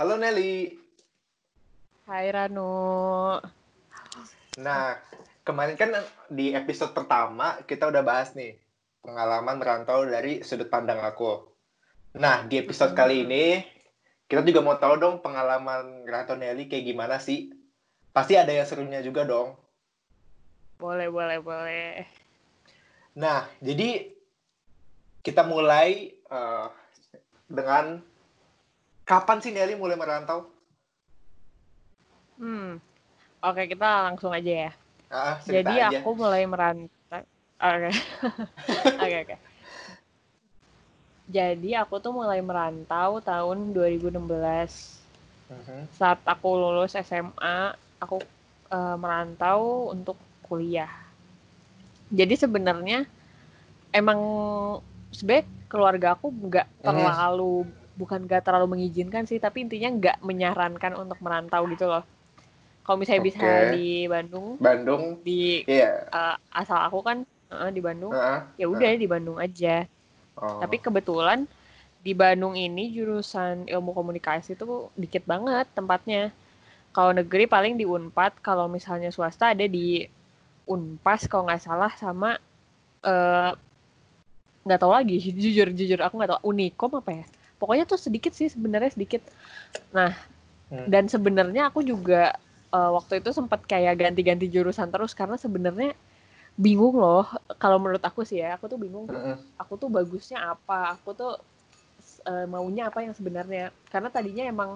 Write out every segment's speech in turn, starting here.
Halo Nelly. Hai Rano. Nah, kemarin kan di episode pertama kita udah bahas nih pengalaman merantau dari sudut pandang aku. Nah, di episode kali ini kita juga mau tahu dong pengalaman merantau Nelly kayak gimana sih? Pasti ada yang serunya juga dong. Boleh, boleh, boleh. Nah, jadi kita mulai uh, dengan kapan sih Nelly mulai merantau? Hmm, oke kita langsung aja ya. Ah, Jadi aja. aku mulai merantau. Oke, oke, oke. Jadi aku tuh mulai merantau tahun 2016. Mhm. Saat aku lulus SMA, aku uh, merantau untuk kuliah. Jadi sebenarnya emang sebenarnya keluarga aku nggak Mhm. terlalu bukan nggak terlalu mengizinkan sih, tapi intinya nggak menyarankan untuk merantau gitu loh. Kalau misalnya bisa Oke. di Bandung, Bandung, di iya. uh, asal aku kan uh, di Bandung, Heeh. ya udah di Bandung aja. Oh. Tapi kebetulan di Bandung ini jurusan ilmu komunikasi tuh dikit banget tempatnya. Kalau negeri paling di Unpad, kalau misalnya swasta ada di Unpas kalau nggak salah sama eh, nggak tahu lagi jujur jujur aku nggak tahu Unikom apa ya. Pokoknya tuh sedikit sih sebenarnya sedikit. Nah Hmm. dan sebenarnya aku juga eh, waktu itu sempat kayak ganti-ganti jurusan terus karena sebenarnya bingung loh kalau menurut aku sih ya aku tuh bingung Mm-mm. aku tuh bagusnya apa aku tuh eh, maunya apa yang sebenarnya karena tadinya emang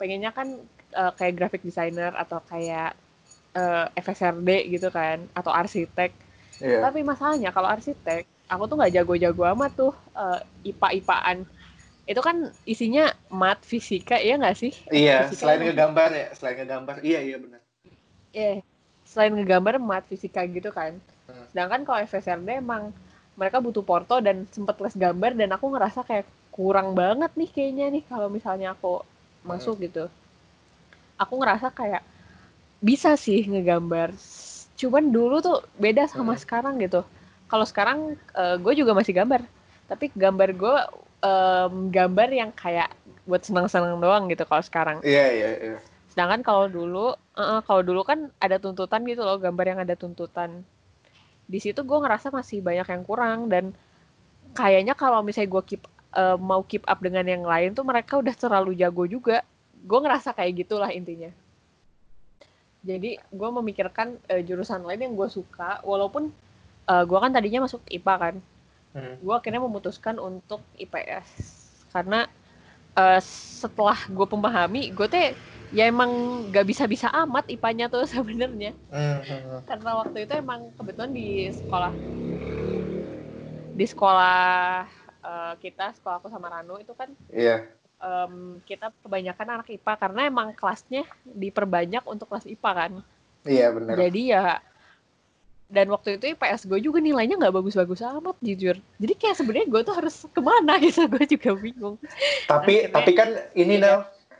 pengennya kan eh, kayak graphic designer atau kayak eh, FSRD gitu kan atau arsitek Iya. tapi masalahnya kalau arsitek aku tuh nggak jago-jago amat tuh eh, IPA-IPAan itu kan isinya mat fisika ya nggak sih Iya, fisika selain emang- ngegambar ya, selain ngegambar. Iya, iya benar. eh selain ngegambar mat fisika gitu kan Hmm. sedangkan kalau FSRD emang mereka butuh porto dan sempet les gambar dan aku ngerasa kayak kurang banget nih kayaknya nih kalau misalnya aku masuk gitu aku ngerasa kayak bisa sih ngegambar cuman dulu tuh beda sama Hmm. sekarang gitu kalau sekarang gue juga masih gambar tapi gambar gue em, gambar yang kayak buat senang-senang doang gitu kalau sekarang Iya, iya, iya. Sedangkan kalau dulu, eh, kalau dulu kan ada tuntutan gitu loh, gambar yang ada tuntutan. Di situ gue ngerasa masih banyak yang kurang dan kayaknya kalau misalnya gue keep eh, mau keep up dengan yang lain tuh mereka udah terlalu jago juga. Gue ngerasa kayak gitulah intinya. Jadi gue memikirkan eh, jurusan lain yang gue suka, walaupun eh, gue kan tadinya masuk IPA kan, Hmm. gue akhirnya memutuskan untuk IPS karena eh, setelah gue pemahami gue teh ya emang gak bisa-bisa amat IPA-nya tuh sebenarnya Mhm. karena waktu itu emang kebetulan di sekolah di sekolah eh, kita sekolah aku sama Rano itu kan Iya. em, kita kebanyakan anak IPA karena emang kelasnya diperbanyak untuk kelas IPA kan Iya, benar. jadi ya dan waktu itu IPS gue juga nilainya nggak bagus-bagus amat jujur jadi kayak sebenarnya gue tuh harus ke mana gitu gue juga bingung Tapi akhirnya- tapi kan ini Iya. Nel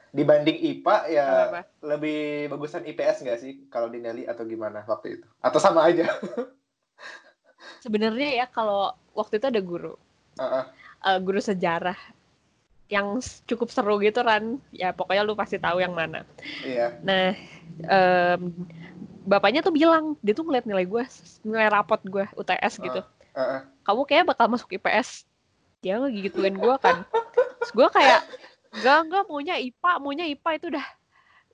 dibanding IPA ya Apa-apa? lebih bagusan IPS nggak sih kalau di Nelly atau gimana waktu itu? Atau sama aja? sebenarnya ya kalau waktu itu ada guru Heeh. eh, guru sejarah yang cukup seru gitu kan ya pokoknya lu pasti tahu yang mana Iya. nah em, bapaknya tuh bilang dia tuh ngeliat nilai gue nilai rapot gue UTS gitu. Heeh. kamu kayak bakal masuk IPS dia ngegituin gue kan. Terus gue kayak enggak enggak maunya IPA maunya IPA itu udah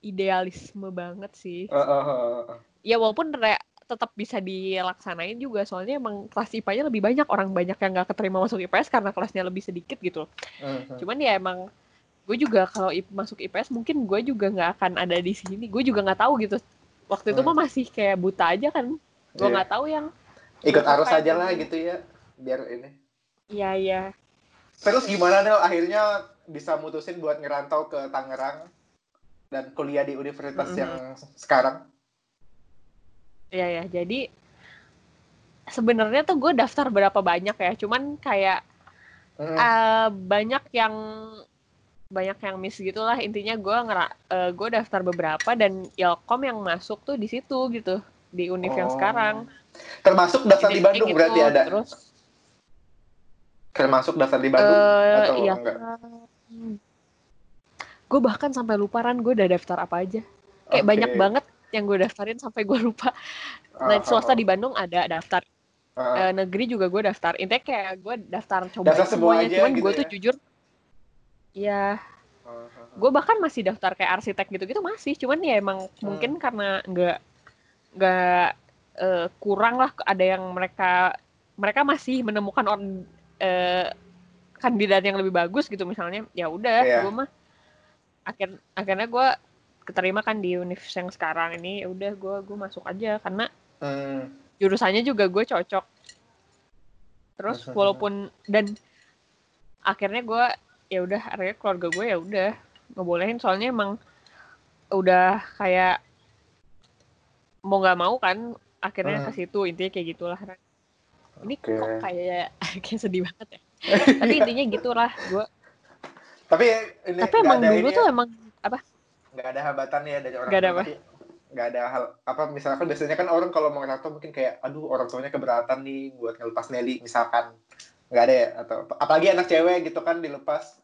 idealisme banget sih. Heeh, heeh, heeh. ya walaupun re- tetap bisa dilaksanain juga soalnya emang kelas IPA-nya lebih banyak orang banyak yang nggak keterima masuk IPS karena kelasnya lebih sedikit gitu Mhm. cuman ya emang gue juga kalau masuk IPS mungkin gue juga nggak akan ada di sini gue juga nggak tahu gitu waktu itu Hmm. mah masih kayak buta aja kan gue Iya. nggak tahu yang Ikut arus aja lah gitu ya, biar ini. iya iya Terus gimana Nel akhirnya bisa mutusin buat ngerantau ke Tangerang dan kuliah di universitas Mhm. yang sekarang? iya ya jadi sebenarnya tuh gue daftar berapa banyak ya cuman kayak Mhm. eh, banyak yang banyak yang miss gitulah intinya gue ngera eh, gue daftar beberapa dan Ilkom yang masuk tuh di situ gitu di univ yang Oh. sekarang Termasuk daftar di Jadi Bandung gitu, berarti ada. terus Termasuk daftar di Bandung eh atau iya enggak? gue bahkan sampai luparan gue udah daftar apa aja kayak Oke. banyak banget yang gue daftarin sampai gue lupa nah Ah, swasta ah, di Bandung ada daftar ah. Eh, negeri juga gue daftar intinya kayak gue daftar coba Daftar semua semuanya aja cuman gitu gue ya? tuh jujur ya Ah, ah, ah. gue bahkan masih daftar kayak arsitek gitu-gitu masih cuman ya emang Hmm. mungkin karena nggak nggak eh, kurang lah ada yang mereka mereka masih menemukan orang eh, kandidat yang lebih bagus gitu misalnya ya udah Iya. gue mah akhir akhirnya gue keterima kan di univ yang sekarang ini ya udah gue gue masuk aja karena Hmm. jurusannya juga gue cocok terus walaupun dan akhirnya gue ya udah akhirnya keluarga gue ya udah ngebolehin. Soalnya emang udah kayak mau nggak mau kan akhirnya Hmm. ke situ. Intinya kayak gitulah. Ini Oke. kok kayak kayak sedih banget ya? Tapi intinya gitulah gue Tapi ini tapi emang ada dulu ini tuh ya, emang nggak ada hambatan ya dari orang Nggak ada apa? nggak ada hal apa misalkan biasanya kan orang kalau mau ngerantau mungkin kayak aduh orang tuanya keberatan nih buat ngelepas Nelly misalkan nggak ada ya atau apalagi anak cewek gitu kan dilepas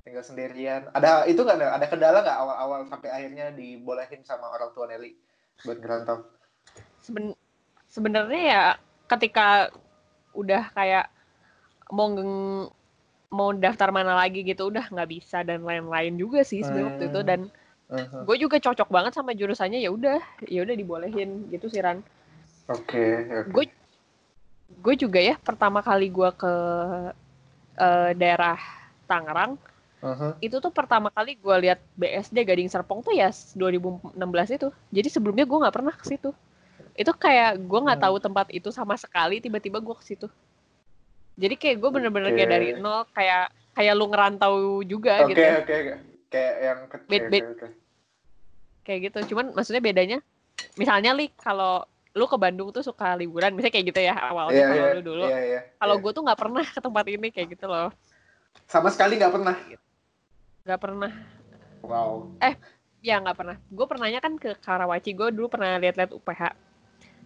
tinggal sendirian ada itu Nel? ada kendala nggak awal-awal sampai akhirnya dibolehin sama orang tua Nelly buat ngerantau seben sebenarnya ya ketika udah kayak mau ngeng- mau daftar mana lagi gitu udah nggak bisa dan lain-lain juga sih sebenarnya waktu itu Hmm. dan Mhm. gue juga cocok banget sama jurusannya ya udah ya udah dibolehin gitu sih Ran oke oke. gue gue juga ya pertama kali gue ke eh, daerah Tangerang Mhm. itu tuh pertama kali gue lihat BSD Gading Serpong tuh ya 2016 itu jadi sebelumnya gue nggak pernah ke situ itu kayak gue nggak Hmm. tahu tempat itu sama sekali tiba-tiba gue ke situ jadi kayak gue bener-bener kayak Oke. dari nol kayak kayak lu ngerantau juga oke gitu oke oke. kayak yang ke- Bet- oke, bet. oke, oke. kayak gitu cuman maksudnya bedanya misalnya li kalau lu ke Bandung tuh suka liburan misalnya kayak gitu ya awalnya Iya, kalau iya, lu dulu. Iya, iya, kalau iya. gue tuh nggak pernah ke tempat ini kayak gitu loh. Sama sekali nggak pernah? Nggak pernah. Wow. Ya nggak pernah. Gue pernahnya kan ke Karawaci gue dulu pernah lihat-lihat UPH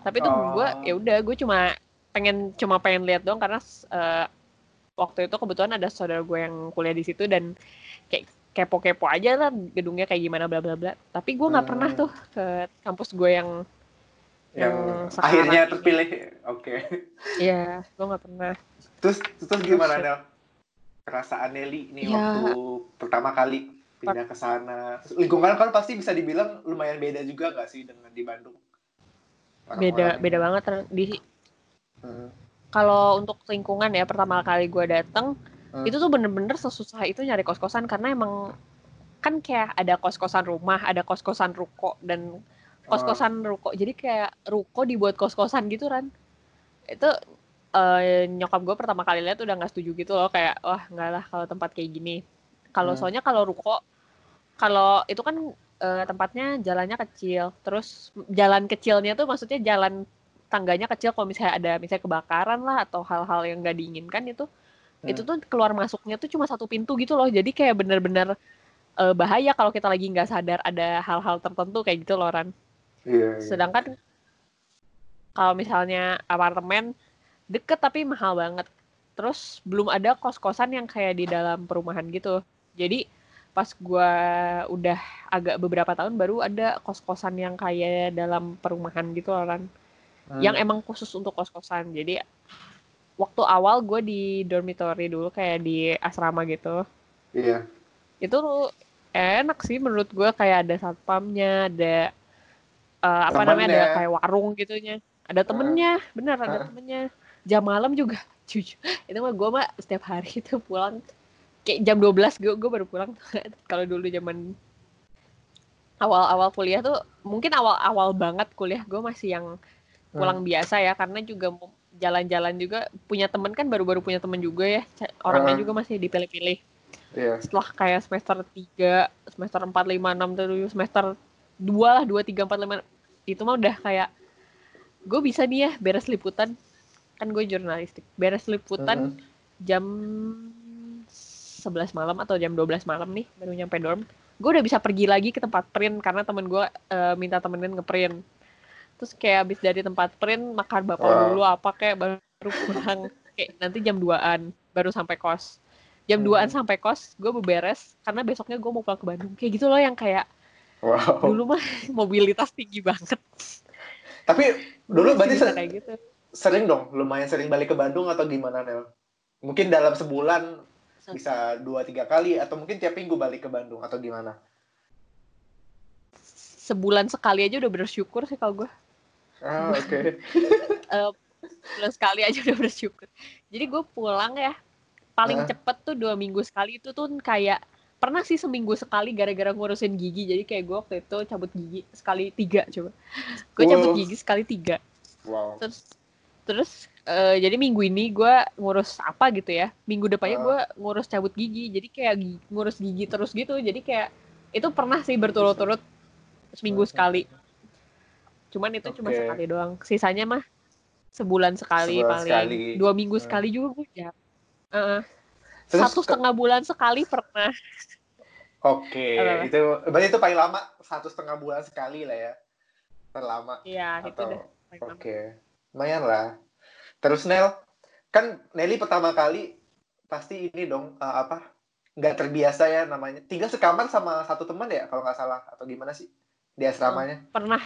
tapi tuh Oh. gue ya udah gue cuma pengen cuma pengen lihat doang karena eh, waktu itu kebetulan ada saudara gue yang kuliah di situ dan kayak kepo-kepo aja lah gedungnya kayak gimana bla bla bla. Tapi gue nggak Hmm. pernah tuh ke kampus gue yang yang Yang sekarang akhirnya ini. terpilih oke ya gue nggak pernah terus terus gimana Nel perasaan Nelly nih Ya. waktu pertama kali pindah ke sana lingkungan kan pasti bisa dibilang lumayan beda juga nggak sih dengan di Bandung beda Orang-orang beda ini. banget di Hmm. kalau untuk lingkungan ya pertama kali gue datang Hmm. itu tuh bener-bener sesusah itu nyari kos-kosan karena emang kan kayak ada kos-kosan rumah ada kos-kosan ruko dan kos-kosan ruko. Jadi kayak ruko dibuat kos-kosan gitu kan itu eh, nyokap gue pertama kali lihat udah nggak setuju gitu loh. Kayak wah nggak lah kalau tempat kayak gini. Kalau Hmm. soalnya kalau ruko kalau itu kan eh, tempatnya jalannya kecil. Terus jalan kecilnya tuh maksudnya jalan tangganya kecil. Kalau misalnya ada misalnya kebakaran lah atau hal-hal yang nggak diinginkan itu Hmm. itu tuh keluar masuknya tuh cuma satu pintu gitu loh. Jadi kayak bener-bener eh, bahaya kalau kita lagi nggak sadar ada hal-hal tertentu kayak gitu loh Ran iya, iya. sedangkan kalau misalnya apartemen deket tapi mahal banget. Terus belum ada kos-kosan yang kayak di dalam perumahan gitu. Jadi pas gua udah agak beberapa tahun baru ada kos-kosan yang kayak dalam perumahan gitu loh Ran Hmm. yang emang khusus untuk kos-kosan. Jadi waktu awal gue di dormitory dulu kayak di asrama gitu. Iya. Itu enak sih menurut gue kayak ada satpamnya ada eh, apa namanya ada kayak warung gitunya. Ada temennya bener ada Heeh. temennya. Jam malam juga jujur. Itu mah gue mah setiap hari itu pulang. Kayak jam 12 gue gue baru pulang. Kalau dulu zaman awal-awal kuliah tuh mungkin awal-awal banget kuliah gue masih yang pulang Hmm. biasa ya. Karena juga jalan-jalan juga punya temen kan baru-baru punya temen juga ya. Orangnya Heeh. juga masih dipilih-pilih. Iya. Setelah kayak semester 3, semester 4, 5, 6, 7, semester 2 lah, 2, 3, 4, 5 itu mah udah kayak gue bisa nih ya beres liputan. Kan gue jurnalistik. Beres liputan Mhm. jam 11 malam atau jam 12 malam nih baru nyampe dorm. Gue udah bisa pergi lagi ke tempat print karena temen gue eh, minta temenin ngeprint. Terus kayak habis dari tempat print makan bapak Wow. dulu apa kayak baru pulang. Kayak nanti jam 2an baru sampai kos. Jam Hmm. 2an sampai kos gue beberes karena besoknya gue mau pulang ke Bandung. Kayak gitu loh yang kayak Wow. dulu mah mobilitas tinggi banget Tapi dulu berarti bisa se- kayak gitu sering dong, lumayan sering balik ke Bandung atau gimana Nel? Mungkin dalam sebulan bisa dua tiga kali atau mungkin tiap minggu balik ke Bandung atau gimana? sebulan sekali aja udah bersyukur sih kalau gue Ah oke. Eh, bulan sekali aja udah bersyukur jadi gue pulang ya paling Hah? cepet tuh dua minggu sekali itu tuh kayak pernah sih seminggu sekali gara-gara ngurusin gigi jadi kayak gue waktu itu cabut gigi sekali tiga coba gue cabut Wow. gigi sekali tiga Wow. terus terus eh, jadi minggu ini gue ngurus apa gitu ya minggu depannya Ah. gue ngurus cabut gigi jadi kayak ngurus gigi terus gitu jadi kayak itu pernah sih berturut-turut seminggu sekali cuman itu cuma Oke. sekali doang sisanya mah sebulan sekali Sebulan paling sekali. dua minggu Hmm. sekali juga gue ya Heeh. Terus satu ke- setengah bulan sekali pernah Oke, Apa-apa? itu berarti itu paling lama satu setengah bulan sekali lah ya, terlama. Iya itu Atau- deh paling lama. Oke, lumayan lah. Terus Nel, kan Nelly pertama kali pasti ini dong eh, apa? Nggak terbiasa ya namanya. Tinggal sekamar sama satu teman ya kalau nggak salah atau gimana sih di asramanya? pernah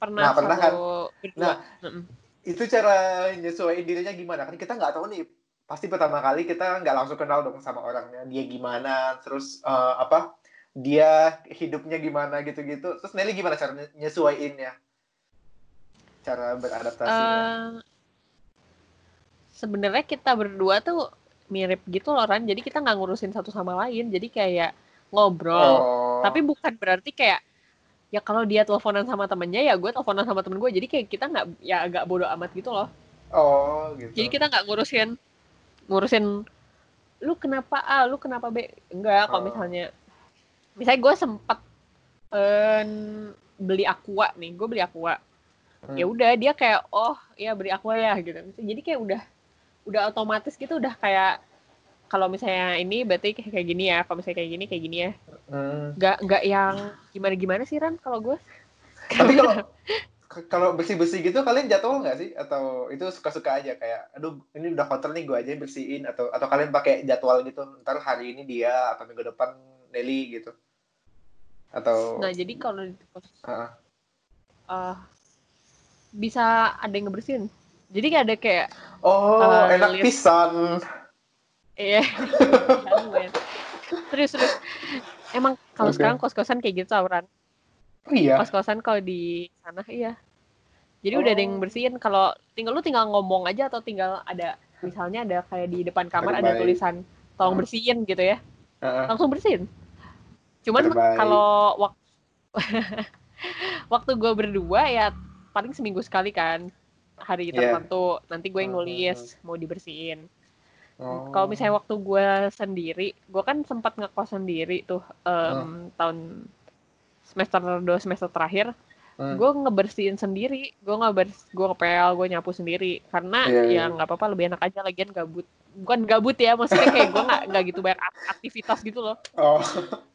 pernah Nah, pernah kan? berdua Nah, Mm-mm. Itu cara nyesuaiin dirinya gimana? Kan kita nggak tahu nih. Pasti pertama kali kita nggak langsung kenal dong sama orangnya. Dia gimana? Terus eh, apa? Dia hidupnya gimana gitu-gitu. Terus Nelly gimana cara nye- nyesuaiinnya? Cara beradaptasinya? Eh, sebenarnya kita berdua tuh mirip gitu loh Ran jadi kita nggak ngurusin satu sama lain jadi kayak ngobrol oh. tapi bukan berarti kayak ya kalau dia teleponan sama temennya ya gue teleponan sama temen gue jadi kayak kita nggak ya agak bodoh amat gitu loh Oh, gitu. jadi kita nggak ngurusin ngurusin lu kenapa A lu kenapa B enggak kalau Oh. misalnya misalnya gue sempat eh, beli aqua nih gue beli aqua Hmm. ya udah dia kayak oh ya beli aqua ya gitu jadi kayak udah udah otomatis gitu udah kayak kalau misalnya ini berarti kayak kayak gini ya kalau misalnya kayak gini kayak gini ya Hmm. nggak nggak yang gimana gimana sih Ran kalau gue Tapi kalau kalau bersih-bersih gitu kalian jadwal nggak sih? Atau itu suka-suka aja kayak, aduh ini udah kotor nih gue aja yang bersihin atau atau kalian pakai jadwal gitu? Ntar hari ini dia atau minggu depan Nelly gitu? Atau nah jadi kalau di kos Heeh. eh, bisa ada yang ngebersihin jadi kayak ada kayak Oh, Eh, enak lihat. pisan. iya lumayan. terus terus emang kalau Oke. sekarang kos kosan kayak gitu Ran Oh, iya. kos kosan kalau di sana iya jadi udah ada yang Oh. bersihin kalau tinggal lu tinggal ngomong aja atau tinggal ada misalnya ada kayak di depan kamar ada Terbaik. tulisan tolong bersihin gitu ya Heeh. langsung bersihin cuman kalau waktu waktu gue berdua ya paling seminggu sekali kan hari Iya. tertentu nanti gue yang Hmm, nulis mau dibersihin Oh. kalau misalnya waktu gue sendiri gue kan sempat ngekos sendiri tuh em, tahun semester 2 semester terakhir Hmm. gue ngebersihin sendiri gue ngebers gue ngepel gue nyapu sendiri karena Iya, iya. ya nggak apa-apa lebih enak aja lagian gabut bukan gabut ya maksudnya kayak gue nggak nggak gitu banyak ak- aktivitas gitu loh Oh.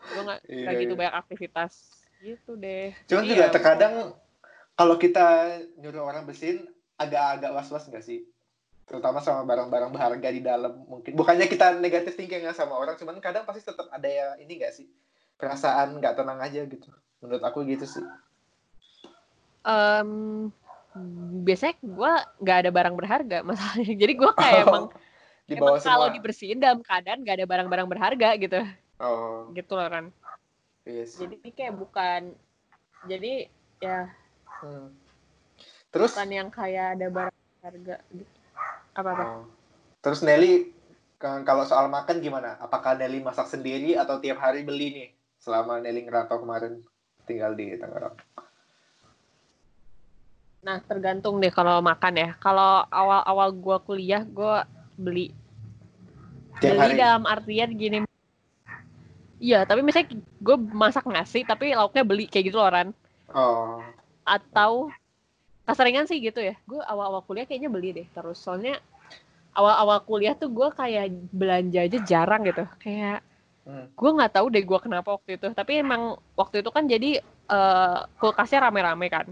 gue nggak Iya, nggak gitu iya. banyak aktivitas gitu deh Cuman Jadi juga ya, terkadang kalau kita nyuruh orang bersihin agak-agak was-was nggak sih? Terutama sama barang-barang berharga di dalam mungkin. Bukannya kita negatif thinking ya sama orang, cuman kadang pasti tetap ada ya ini nggak sih? Perasaan nggak tenang aja gitu. Menurut aku gitu sih. em, biasanya gue nggak ada barang berharga masalahnya jadi gue kayak emang di emang bawah kalau dibersihin dalam keadaan nggak ada barang-barang berharga gitu Oh, gitu loh kan yes. jadi kayak bukan jadi ya Hmm. Terus bukan yang kayak ada barang berharga gitu apa apa oh. Terus Nelly kalau soal makan gimana? Apakah Nelly masak sendiri atau tiap hari beli nih? Selama Nelly ngerantau kemarin tinggal di Tangerang. Nah, tergantung deh kalau makan ya. Kalau awal-awal gua kuliah, gua beli. Tiap beli hari. dalam artian gini. Iya, tapi misalnya gue masak nasi, tapi lauknya beli kayak gitu loh, Ran. Oh. Atau keseringan sih gitu ya. Gue awal-awal kuliah kayaknya beli deh terus. Soalnya awal-awal kuliah tuh gue kayak belanja aja jarang gitu. Kayak Hmm. gue nggak tahu deh gue kenapa waktu itu. Tapi emang waktu itu kan jadi eh, kulkasnya rame-rame kan.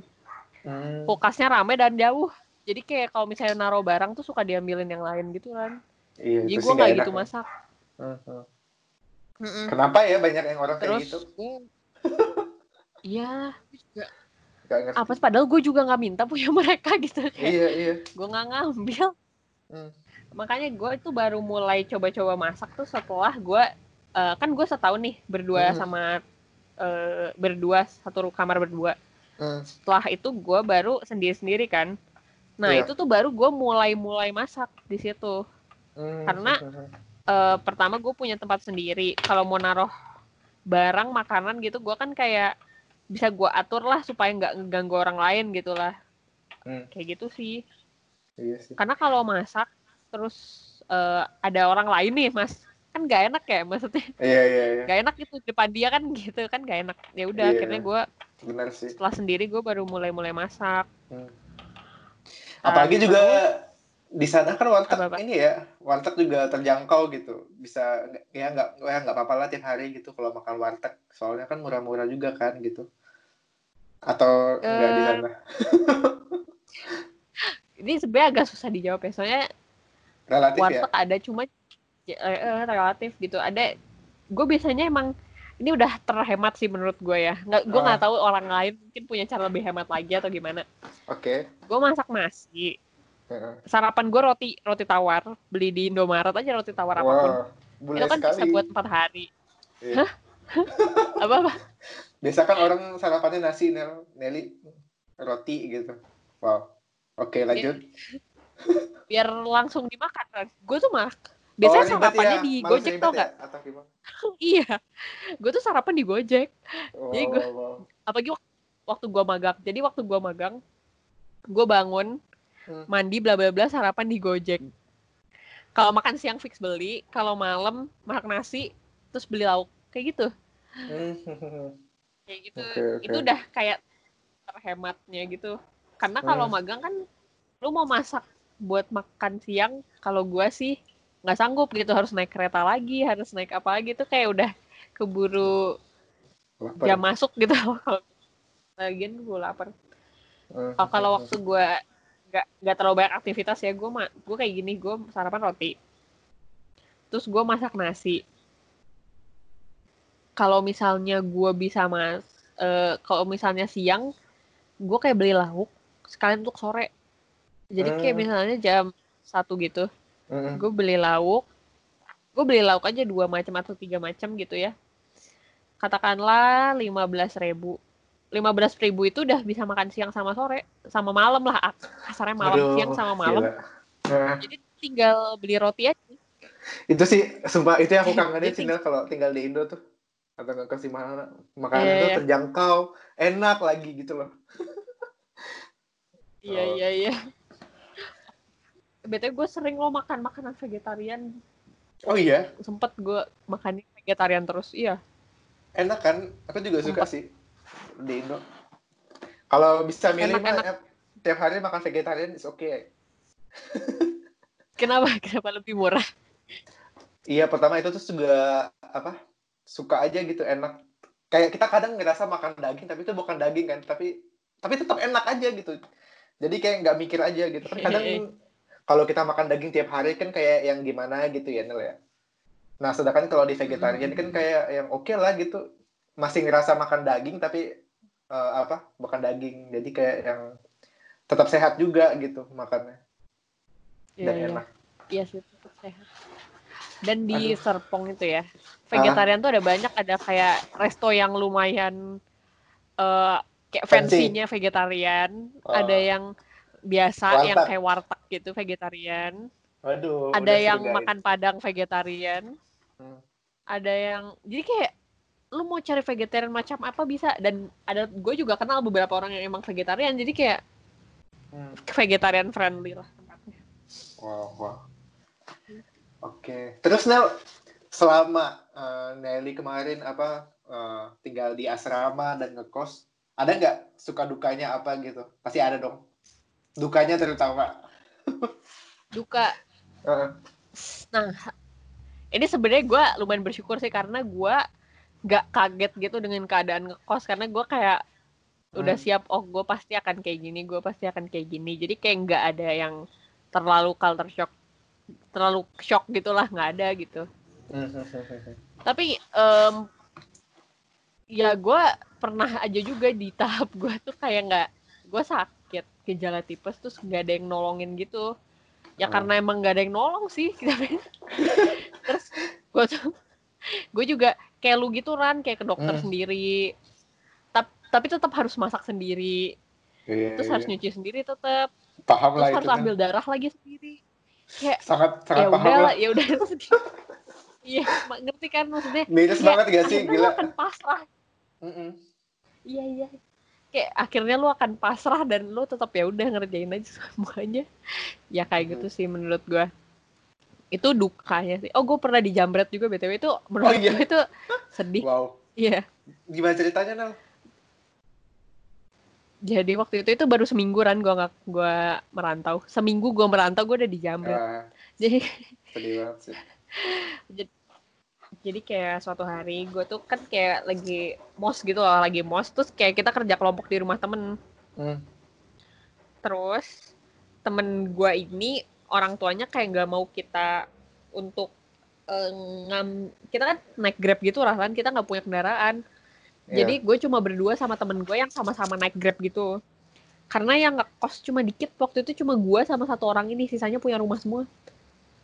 Hmm. kulkasnya rame dan jauh jadi kayak kalau misalnya naruh barang tuh suka diambilin yang lain gitu kan Iya, jadi gue nggak gitu ya. masak Mhm. Mm-mm. Kenapa ya banyak yang orang kayak terus gitu? gue- iya Gak ngerti. apa padahal gue juga nggak minta punya mereka gitu kayak Iya, iya. gue nggak ngambil Hmm. makanya gue itu baru mulai coba-coba masak tuh setelah gue eh, kan gue setahun nih berdua Mhm. sama eh, berdua satu kamar berdua Hmm. setelah itu gue baru sendiri-sendiri kan nah Iya. itu tuh baru gue mulai-mulai masak di situ Hmm. Karena- Eh, pertama gue punya tempat sendiri kalau mau naruh barang makanan gitu gue kan kayak bisa gue atur lah supaya nggak ngeganggu orang lain gitu lah Hmm. kayak gitu sih Iya sih. karena kalau masak terus eh, ada orang lain nih mas kan nggak enak ya maksudnya Iya, iya, iya. nggak enak gitu depan dia kan gitu kan nggak enak ya udah Iya. akhirnya gue Benar sih. setelah sendiri gue baru mulai-mulai masak Hmm. Apalagi Ah, juga di sana kan warteg Apa-apa? ini ya, warteg juga terjangkau gitu. Bisa ya nggak ya nggak apa-apa lah tiap hari gitu kalau makan warteg. Soalnya kan murah-murah juga kan gitu. Atau nggak di Eh, sana? ini sebenarnya agak susah dijawab ya soalnya Relatif ya. warteg ada cuma ya, eh, eh, relatif gitu ada gue biasanya emang ini udah terhemat sih menurut gue ya nggak gue nggak Ah. tahu orang lain mungkin punya cara lebih hemat lagi atau gimana Oke. gue masak nasi Heeh. sarapan gue roti roti tawar beli di Indomaret aja roti tawar apa pun Wah, bule itu kan bisa sekali. buat empat hari Iya. apa apa Biasa kan orang sarapannya nasi, Nel. Nelly roti gitu. Wow. Oke, lanjut. biar langsung dimakan kan gue tuh mak biasanya Oh, sarapannya ya? di Gojek tau ya? nggak gimana? iya gue tuh sarapan di Gojek Wow, Jadi gua- wow, wow. apalagi wak- waktu gua magang jadi waktu gua magang gue bangun Hmm. mandi bla bla bla sarapan di Gojek kalau makan siang fix beli kalau malam masak nasi terus beli lauk kayak gitu Hmm. kayak gitu Oke, oke. itu udah kayak terhematnya gitu karena kalau Hmm. magang kan lu mau masak buat makan siang kalau gua sih nggak sanggup gitu harus naik kereta lagi harus naik apa lagi tuh kayak udah keburu Lapar. jam masuk gitu kalau lagian gue lapar. Oh, kalau waktu gue nggak nggak terlalu banyak aktivitas ya gue gue kayak gini gue sarapan roti terus gue masak nasi kalau misalnya gue bisa mas eh, kalau misalnya siang gue kayak beli lauk sekalian untuk sore jadi kayak Hmm. misalnya jam satu gitu Hmm. gue beli lauk. Gue beli lauk aja dua macam atau tiga macam gitu ya. Katakanlah lima belas ribu. lima belas ribu itu udah bisa makan siang sama sore sama malam lah. Kasarnya malam Aduh, siang sama malam. Nah, jadi tinggal beli roti aja. Itu sih sumpah itu yang aku kangenin sih Nel, kalau tinggal di Indo tuh. Atau nggak ke mana. Makanan Iya, tuh iya. terjangkau enak lagi gitu loh. Iya iya iya btw gue sering lo makan makanan vegetarian. Oh iya? Sempet gue makan vegetarian terus iya. Enak kan? Aku juga suka Sumpah. sih. Di Indo. Kalau bisa milih Enak, mah enak. eh, tiap hari makan vegetarian is okay. Kenapa? Kenapa lebih murah? Iya pertama itu tuh juga apa suka aja gitu enak. Kayak kita kadang ngerasa makan daging tapi itu bukan daging kan tapi tapi tetap enak aja gitu. Jadi kayak nggak mikir aja gitu. Kan kadang kalau kita makan daging tiap hari kan kayak yang gimana gitu ya Nel ya nah sedangkan kalau di vegetarian kan kayak yang oke lah gitu masih ngerasa makan daging tapi eh, apa bukan daging jadi kayak yang tetap sehat juga gitu makannya Iya, dan iya. enak Iya sih, tetap sehat. Dan di Aduh. Serpong itu ya, vegetarian tuh ada banyak, ada kayak resto yang lumayan eh kayak Fancy. fancy-nya vegetarian, Oh. ada yang biasa yang Warteg. kayak warteg gitu vegetarian, Waduh, ada yang makan padang vegetarian, Hmm. ada yang jadi kayak lu mau cari vegetarian macam apa bisa dan ada gue juga kenal beberapa orang yang emang vegetarian jadi kayak. Hmm. vegetarian friendly lah tempatnya. Wow, wow. Oke. Terus Nel, selama eh, Nelly kemarin apa eh, tinggal di asrama dan ngekos, ada nggak suka dukanya apa gitu? Pasti ada dong. Dukanya terutama. Duka Heeh. Nah, ini sebenarnya gue lumayan bersyukur sih karena gue gak kaget gitu dengan keadaan ngekos karena gue kayak udah Hmm. siap oh gue pasti akan kayak gini gue pasti akan kayak gini jadi kayak nggak ada yang terlalu culture shock terlalu shock gitulah nggak ada gitu tapi um, ya gue pernah aja juga di tahap gue tuh kayak nggak gue sakit gejala tipes terus nggak ada yang nolongin gitu. Ya hmm. karena emang nggak ada yang nolong sih terus gue gue juga kayak lu gitu ran kayak ke dokter hmm. sendiri. Tapi tapi tetap harus masak sendiri. Iya, terus iya. harus nyuci sendiri tetap. Paham terus lah harus itu ambil kan. darah lagi sendiri. Kayak sangat sangat ya paham udah ya udah. Iya ngerti kan maksudnya? Minus ya, banget gak sih gila? akan pasrah. Mm -mm. iya iya kayak akhirnya lu akan pasrah dan lu tetap ya udah ngerjain aja semuanya. Ya kayak gitu sih menurut gua. Itu dukanya sih. Oh gue pernah dijambret juga btw itu menurut oh, iya? gue itu sedih. Wow. Iya. Yeah. gimana ceritanya Nal? jadi waktu itu itu baru seminggu kan gue nggak gue merantau. Seminggu gue merantau gue udah dijambret. Uh, jadi sedih banget sih. Jadi, jadi kayak suatu hari gue tuh kan kayak lagi mos gitu loh lagi mos terus kayak kita kerja kelompok di rumah temen hmm. terus temen gue ini orang tuanya kayak nggak mau kita untuk uh, ngam kita kan naik grab gitu kan kita nggak punya kendaraan yeah. jadi gue cuma berdua sama temen gue yang sama-sama naik grab gitu karena yang nggak kos cuma dikit waktu itu cuma gue sama satu orang ini sisanya punya rumah semua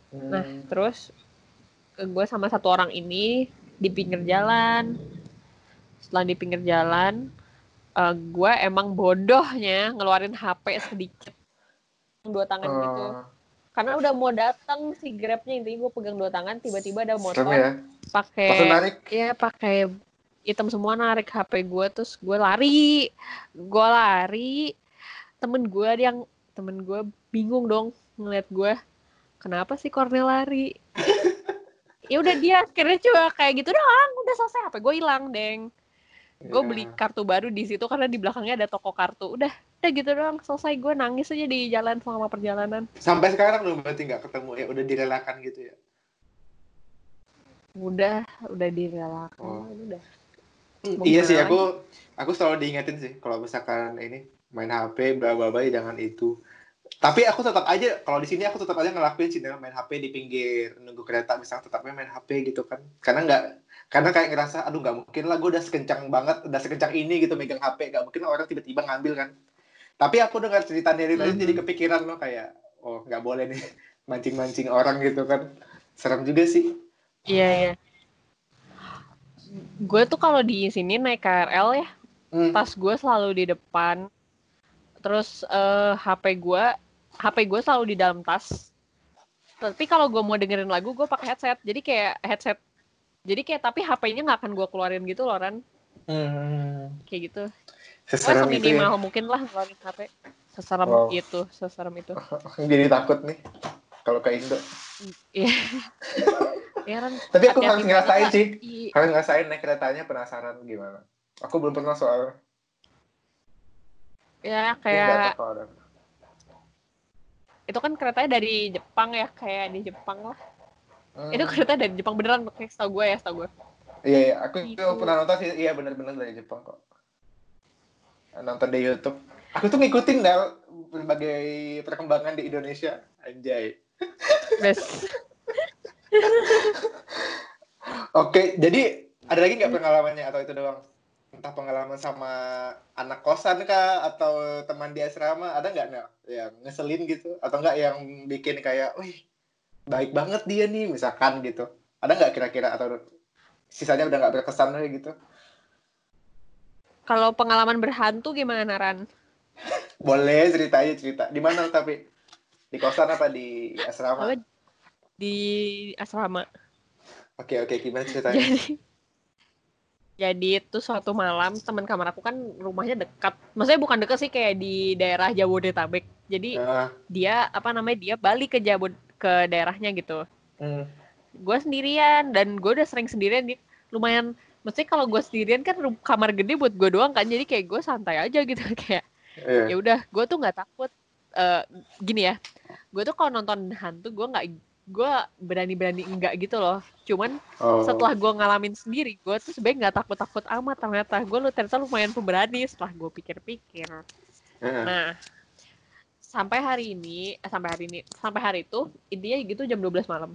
nah, hmm. nah terus gue sama satu orang ini di pinggir jalan. Setelah di pinggir jalan uh, gue emang bodohnya ngeluarin HP sedikit. Dua tangan uh, gitu karena udah mau datang si grabnya intinya gue pegang dua tangan tiba-tiba ada motor ya? pakai ya pakai hitam semua narik HP gue terus gue lari. Gue lari. Temen gue yang temen gue bingung dong ngeliat gue kenapa sih Cornel lari ya udah dia akhirnya coba kayak gitu doang udah selesai apa gue hilang deng. Gue beli iya. kartu baru di situ karena di belakangnya ada toko kartu. Udah udah gitu doang selesai. Gue nangis aja di jalan selama perjalanan. Sampai sekarang lu berarti nggak ketemu ya udah direlakan gitu ya? Udah udah direlakan oh. udah. Mau iya sih aku aku selalu diingetin sih kalau misalkan ini main HP bla bla bla jangan itu tapi aku tetap aja kalau di sini aku tetap aja ngelakuin sih main HP di pinggir nunggu kereta misalnya tetapnya main HP gitu kan. Karena nggak karena kayak ngerasa aduh nggak mungkin lah gue udah sekencang banget udah sekencang ini gitu megang HP nggak mungkin orang tiba-tiba ngambil kan. Tapi aku dengar cerita dari tadi mm-hmm. jadi kepikiran loh kayak oh nggak boleh nih mancing-mancing orang gitu kan. Serem juga sih. Iya iya. Gue tuh kalau di sini naik KRL ya. Hmm. tas gue selalu di depan terus uh, eh, HP gue HP gue selalu di dalam tas. Tapi kalau gue mau dengerin lagu gue pakai headset. Jadi kayak headset. Jadi kayak tapi HP-nya nggak akan gue keluarin gitu loh Ran. Hmm. kayak gitu. Seserem oh, itu ya? mungkin lah keluarin HP seserem wow. itu seserem itu. Jadi takut nih kalau ke Indo. Iya. Ya, tapi aku harus ngerasain sih. Harus ngerasain naik keretanya penasaran gimana. Aku belum pernah soal ya kayak itu kan keretanya dari Jepang ya kayak di Jepang lah. Hmm. itu kereta dari Jepang beneran kayak setahu gue ya setahu gue. Iya, iya aku gitu. pernah nonton sih. Iya bener-bener dari Jepang kok. Nonton di YouTube. Aku tuh ngikutin Del berbagai perkembangan di Indonesia. Anjay. Best Oke, jadi ada lagi nggak pengalamannya atau itu doang? Entah pengalaman sama anak kosan kah atau teman di asrama ada nggak nih yang ngeselin gitu atau nggak yang bikin kayak, wih baik banget dia nih misalkan gitu ada nggak kira-kira atau sisanya udah nggak berkesan lagi gitu? Kalau pengalaman berhantu gimana Ran? Boleh cerita aja cerita. Di mana tapi di kosan apa di asrama? Di asrama. Oke oke gimana ceritanya? Jadi jadi itu suatu malam teman kamar aku kan rumahnya dekat. Maksudnya bukan dekat sih kayak di daerah Jabodetabek. Jadi uh. dia apa namanya dia balik ke Jabod ke daerahnya gitu. Hmm. Gue sendirian dan gue udah sering sendirian di lumayan. Maksudnya kalau gue sendirian kan kamar gede buat gue doang kan. Jadi kayak gue santai aja gitu kayak. Yeah. Ya udah, gue tuh nggak takut. Uh, gini ya, gue tuh kalau nonton hantu gue nggak gue berani-berani enggak gitu loh. Cuman oh. setelah gue ngalamin sendiri gue tuh sebenarnya nggak takut-takut amat ternyata. Gue lu ternyata lumayan pemberani setelah gue pikir-pikir. Uh. nah sampai hari ini eh, sampai hari ini sampai hari itu intinya gitu jam 12 malam.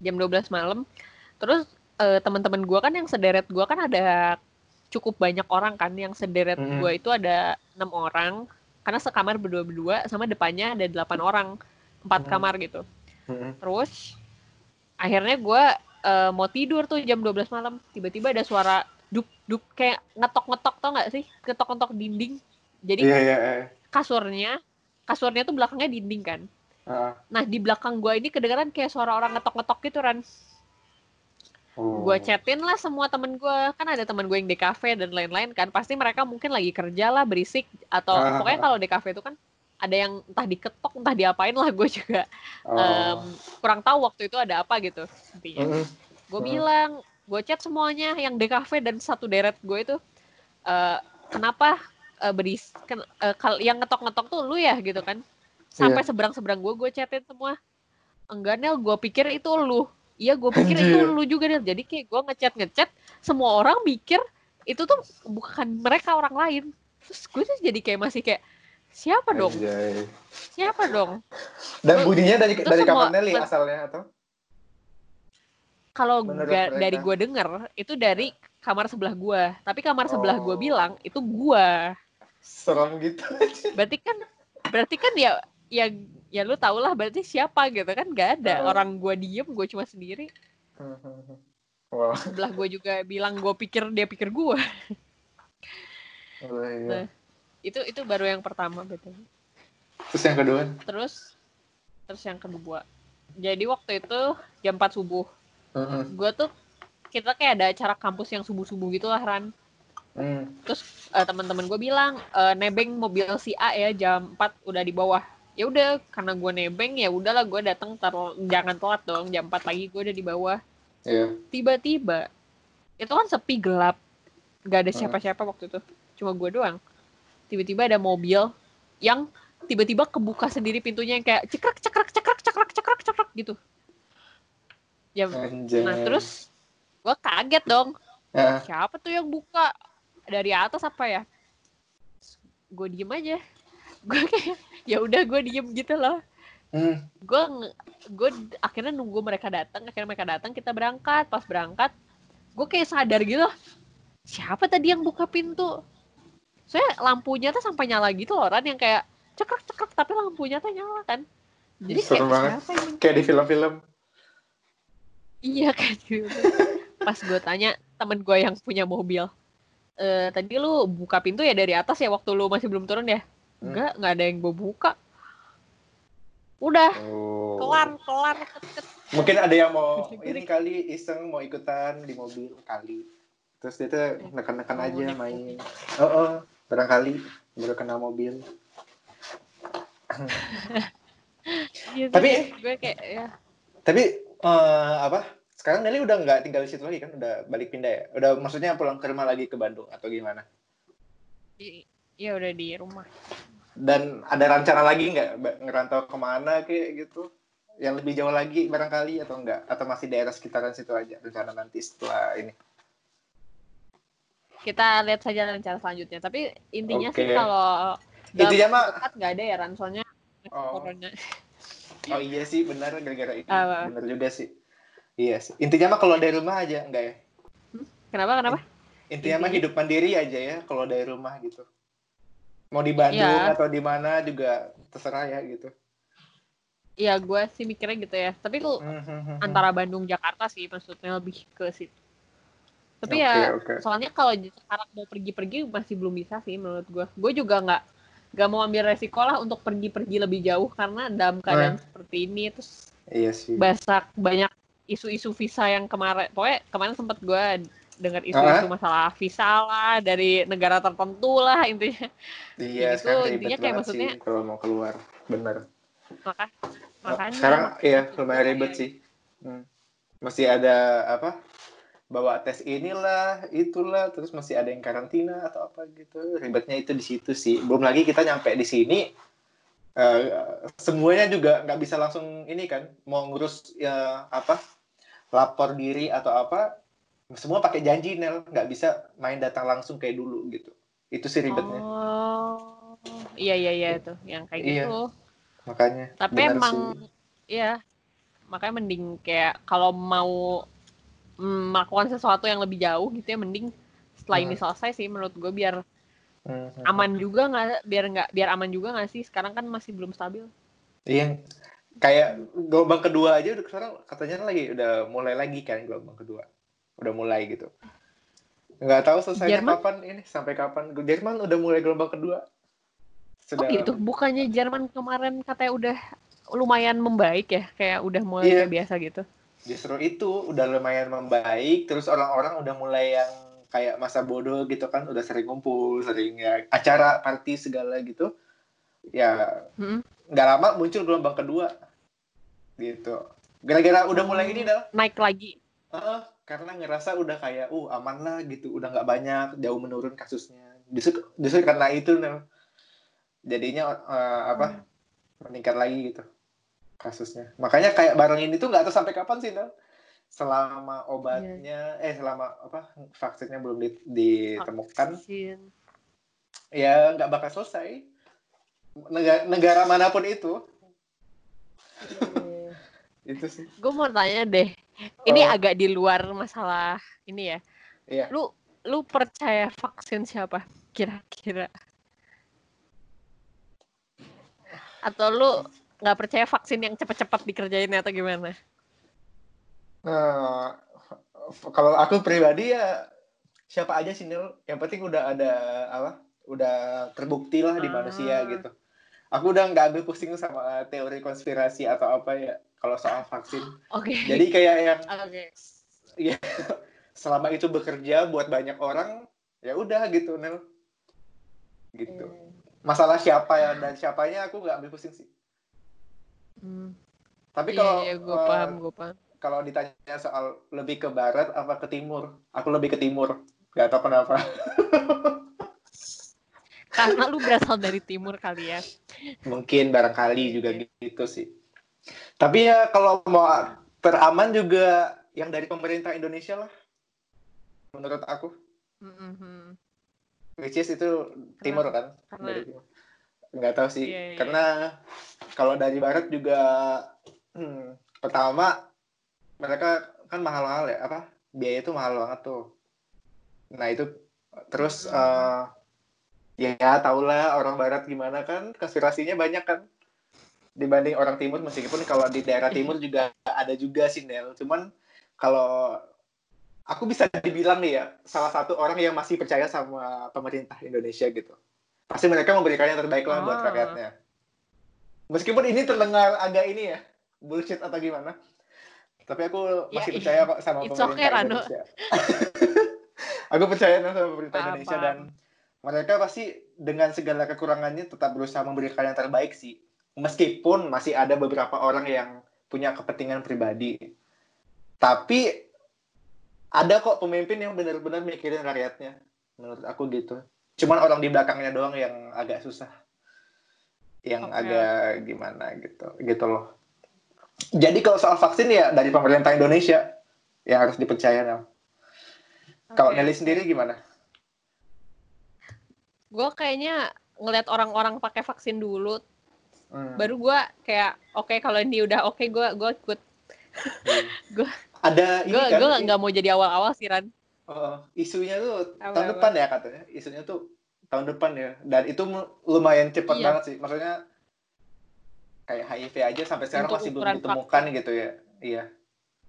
Jam 12 malam. Terus uh, teman-teman gue kan yang sederet gue kan ada cukup banyak orang kan. Yang sederet mm gue itu ada enam orang. Karena sekamar berdua-berdua sama depannya ada delapan orang. Empat mm kamar gitu -hmm. terus akhirnya gue uh, mau tidur tuh jam 12 malam tiba-tiba ada suara dup dup kayak ngetok-ngetok tau gak sih ngetok-ngetok dinding jadi yeah, yeah, yeah. kasurnya kasurnya tuh belakangnya dinding kan uh. nah di belakang gue ini kedengeran kayak suara orang ngetok-ngetok gitu kan Oh. Gue chatin lah semua temen gue, kan ada temen gue yang di cafe dan lain-lain kan, pasti mereka mungkin lagi kerja lah berisik atau uh. pokoknya kalau di cafe itu kan ada yang entah diketok entah diapain lah gue juga oh. um, kurang tahu waktu itu ada apa gitu intinya. Uh. Gue uh. bilang, gue chat semuanya yang di cafe dan satu deret gue itu uh, kenapa uh, beris ken, uh, yang ngetok-ngetok tuh lu ya gitu kan sampai yeah. seberang-seberang gue gue chatin semua enggak Nel gue pikir itu lu iya gue pikir itu lu juga Nel jadi kayak gue ngechat ngechat semua orang mikir itu tuh bukan mereka orang lain terus gue tuh jadi kayak masih kayak siapa dong? Anjay. siapa dong? Dan bunyinya dari dari kamar Nelly asalnya atau? Kalau dari gue denger itu dari kamar sebelah gue tapi kamar sebelah gue oh. bilang itu gue serem gitu. Berarti kan berarti kan ya ya ya lu tau lah berarti siapa gitu kan? Gak ada. Uh. orang gue diem gue cuma sendiri. Wow. sebelah gue juga bilang gue pikir dia pikir gue oh, iya. nah itu itu baru yang pertama betul terus yang kedua? Terus terus yang kedua. Jadi waktu itu jam 4 subuh. Uh -huh. gue tuh kita kayak ada acara kampus yang subuh subuh gitu lah Ran. Hmm. terus uh, teman-teman gue bilang uh, nebeng mobil si A ya jam 4 udah di bawah. Ya udah karena gue nebeng ya udahlah gue datang jangan telat dong jam 4 pagi gue udah di bawah. Yeah. tiba-tiba itu kan sepi gelap. Gak ada siapa-siapa waktu itu. Cuma gue doang tiba-tiba ada mobil yang tiba-tiba kebuka sendiri pintunya yang kayak cekrek cekrek cekrek cekrek cekrek cekrek gitu. Ya nah terus gue kaget dong. Yeah. siapa tuh yang buka? Dari atas apa ya? Gue diem aja. Gue kayak ya udah gue diem gitu loh. Hmm. gue gue akhirnya nunggu mereka datang akhirnya mereka datang kita berangkat. Pas berangkat gue kayak sadar gitu siapa tadi yang buka pintu saya lampunya tuh sampai nyala gitu loh orang yang kayak cekrek cekrek tapi lampunya tuh nyala kan. Jadi Serem kayak siapa yang kayak di film-film. Iya kayak gitu pas gue tanya temen gue yang punya mobil e, tadi lu buka pintu ya dari atas ya waktu lu masih belum turun ya? Enggak nggak ada yang gue buka. Udah oh. kelar kelar mungkin ada yang mau ini kali iseng mau ikutan di mobil kali. Terus dia tuh eh, nekan-nekan aja main. Oh, oh barangkali baru kena mobil. Ya, tapi gue kayak ya. Tapi uh, apa? Sekarang Nelly udah nggak tinggal di situ lagi kan? Udah balik pindah ya? Udah maksudnya pulang ke rumah lagi ke Bandung atau gimana? Iya udah di rumah. Dan ada rencana lagi nggak? Ngerantau ke mana kayak gitu? Yang lebih jauh lagi barangkali atau enggak atau masih daerah sekitaran situ aja rencana nanti setelah ini kita lihat saja rencana selanjutnya. Tapi intinya okay. sih kalau intinya mah nggak ada ya ransonya oh. oh iya sih benar gara-gara itu. Uh, benar juga sih. Iya sih. Intinya mah kalau dari rumah aja enggak ya? Hmm? kenapa kenapa? Intinya, intinya? mah hidup mandiri aja ya kalau dari rumah gitu. Mau di Bandung ya. atau di mana juga terserah ya gitu. Iya, gue sih mikirnya gitu ya. Tapi lu hmm, hmm, antara Bandung Jakarta sih maksudnya lebih ke situ. Tapi okay, ya okay. soalnya kalau sekarang mau pergi-pergi masih belum bisa sih menurut gue. Gue juga nggak nggak mau ambil resiko lah untuk pergi-pergi lebih jauh karena dalam keadaan nah. seperti ini terus iya sih. Banyak banyak isu-isu visa yang kemarin, pokoknya kemarin sempat gue dengar isu-isu masalah visa lah dari negara tertentu lah intinya. Iya, itu intinya kayak maksudnya sih, kalau mau keluar, bener. Maka, makanya. Sekarang iya lumayan ribet sih. Hmm. Masih ada apa? Bawa tes inilah, itulah, terus masih ada yang karantina atau apa gitu. Ribetnya itu di situ sih. Belum lagi kita nyampe di sini, Uh, semuanya juga nggak bisa langsung ini kan mau ngurus ya apa lapor diri atau apa semua pakai janji Nel nggak bisa main datang langsung kayak dulu gitu itu sih ribetnya oh iya iya iya itu yang kayak iya. gitu makanya tapi emang sih. ya makanya mending kayak kalau mau melakukan sesuatu yang lebih jauh gitu ya mending setelah ini Hmm. selesai sih menurut gue biar Hmm. aman juga nggak biar nggak biar aman juga nggak sih sekarang kan masih belum stabil Iya, kayak gelombang kedua aja udah sekarang katanya lagi udah mulai lagi kan gelombang kedua, udah mulai gitu. Nggak tahu Jerman? kapan ini, sampai kapan. Jerman udah mulai gelombang kedua. oh gitu bukannya Jerman kemarin katanya udah lumayan membaik ya kayak udah mulai kayak biasa gitu Justru itu udah lumayan membaik, terus orang-orang udah mulai yang kayak masa bodoh gitu kan, udah sering ngumpul, sering ya acara, party segala gitu. Ya Mm-mm. nggak lama muncul gelombang kedua, gitu. Gara-gara udah mulai ini dah, naik lagi Heeh, karena ngerasa udah kayak, uh aman lah gitu, udah nggak banyak, jauh menurun kasusnya. Justru, justru karena itu, Nel. jadinya eh, apa meningkat lagi gitu kasusnya. Makanya kayak barang ini tuh nggak tahu sampai kapan sih, Nel. Selama obatnya, eh selama apa vaksinnya belum di- ditemukan, Vaksin. ya nggak bakal selesai. Negara, negara mana pun itu, itu sih. gue mau tanya deh ini Oh. agak di luar masalah ini ya Iya. lu lu percaya vaksin siapa kira-kira atau lu nggak percaya vaksin yang cepat-cepat dikerjain atau gimana Nah, kalau aku pribadi ya siapa aja sih Nil, yang penting udah ada apa, udah terbukti lah di manusia Ah. gitu. Aku udah nggak ambil pusing sama teori konspirasi atau apa ya kalau soal vaksin. oke Jadi kayak yang oke selama itu bekerja buat banyak orang, ya udah gitu Nil. Gitu. Masalah siapa ya dan siapanya aku nggak ambil pusing sih. Hmm. Tapi Iya, kalau iya, gue eh, paham, gue paham. kalau ditanya soal lebih ke barat apa ke timur, aku lebih ke timur. Gak tau kenapa. Karena lu berasal dari timur kali ya. Mungkin barangkali juga gitu sih. Tapi ya kalau mau teraman juga yang dari pemerintah Indonesia lah. Menurut aku. Mhm. Which is itu timur kan? Karena Dari timur. Nggak tahu sih. Iya, iya. Karena kalau dari barat juga hmm, pertama mereka kan mahal-mahal ya apa? Biaya itu mahal banget tuh. Nah, itu terus eh, ya tahulah orang barat gimana kan konspirasinya banyak kan dibanding orang timur meskipun kalau di daerah timur juga ada juga sih Nel cuman kalau aku bisa dibilang nih ya salah satu orang yang masih percaya sama pemerintah Indonesia gitu pasti mereka memberikan yang terbaik lah buat Ah. rakyatnya. Meskipun ini terdengar agak ini ya bullshit atau gimana. Tapi aku Ya, masih i- percaya kok sama pemerintah okay. Indonesia. Aku percaya sama pemerintah Paham, Indonesia dan mereka pasti dengan segala kekurangannya tetap berusaha memberikan yang terbaik sih. Meskipun masih ada beberapa orang yang punya kepentingan pribadi. Tapi ada kok pemimpin yang benar-benar mikirin rakyatnya menurut aku gitu cuman orang di belakangnya doang yang agak susah yang Oke. agak gimana gitu gitu loh jadi kalau soal vaksin ya dari pemerintah Indonesia yang harus dipercaya Nel. Kalau. Nelly sendiri gimana? Gue kayaknya ngeliat orang-orang pakai vaksin dulu, Hmm. baru gue kayak oke kalau ini udah oke gue gue ikut. Gua- ada ini Gue kan gue i- nggak mau jadi awal-awal sih Ran. Oh, isunya tuh Apa, tahun apa? depan ya katanya isunya tuh tahun depan ya dan itu lumayan cepat Iya. banget sih maksudnya kayak HIV aja sampai sekarang Untuk masih belum ditemukan gitu ya iya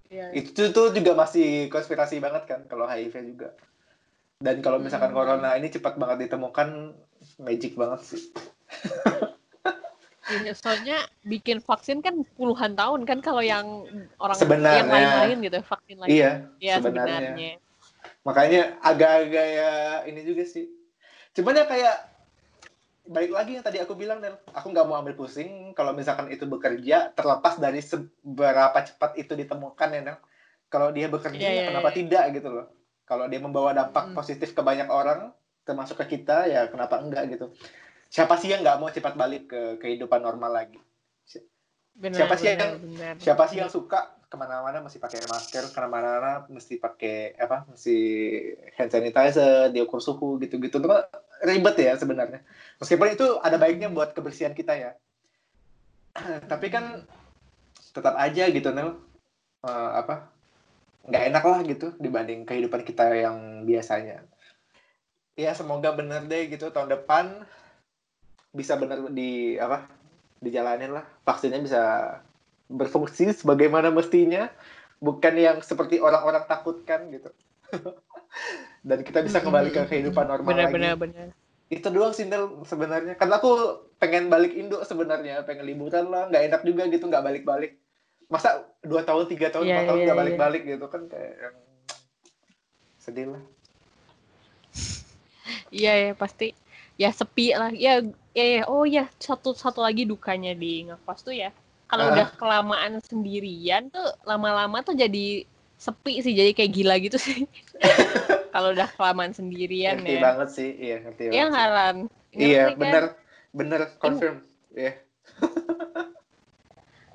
Iya. itu tuh juga masih konspirasi banget kan kalau HIV juga dan kalau misalkan Hmm. corona ini cepat banget ditemukan magic banget sih Iya, soalnya bikin vaksin kan puluhan tahun kan kalau yang orang Sebenarnya. yang lain-lain gitu vaksin lain. iya Iya, sebenarnya. sebenarnya. Makanya agak-agak ya ini juga sih cuman ya kayak balik lagi yang tadi aku bilang Nel aku nggak mau ambil pusing kalau misalkan itu bekerja terlepas dari seberapa cepat itu ditemukan ya Nel kalau dia bekerja Iya, ya iya, kenapa iya. tidak gitu loh kalau dia membawa dampak Mm. positif ke banyak orang termasuk ke kita ya kenapa enggak gitu siapa sih yang nggak mau cepat balik ke kehidupan normal lagi Benar, Siapa sih benar, yang- benar. siapa sih yang suka ke mana-mana mesti pakai masker ke mana-mana mesti pakai apa mesti hand sanitizer diukur suhu gitu-gitu. Kan ribet ya sebenarnya. Meskipun itu ada baiknya buat kebersihan kita ya. Tapi kan tetap aja gitu Nel. Uh, apa nggak enak lah gitu dibanding kehidupan kita yang biasanya. Ya semoga bener deh gitu tahun depan bisa bener di apa dijalanin lah. Vaksinnya bisa berfungsi sebagaimana mestinya bukan yang seperti orang-orang takutkan gitu dan kita bisa kembali ke kehidupan normal bener, lagi bener, bener. itu doang sih sebenarnya karena aku pengen balik Indo sebenarnya pengen liburan lah nggak enak juga gitu nggak balik-balik masa dua tahun tiga tahun Iya, empat tahun iya, nggak iya. balik-balik gitu kan kayak yang sedih lah Iya ya pasti ya sepi lah. Ya ya, ya. oh ya satu satu lagi dukanya di ngekos tuh ya. Kalau Ah. udah kelamaan sendirian tuh lama-lama tuh jadi sepi sih jadi kayak gila gitu sih. Kalau udah kelamaan sendirian ngerti ya. banget sih iya ngerti Iya banget ngaran. iya bener bener confirm iya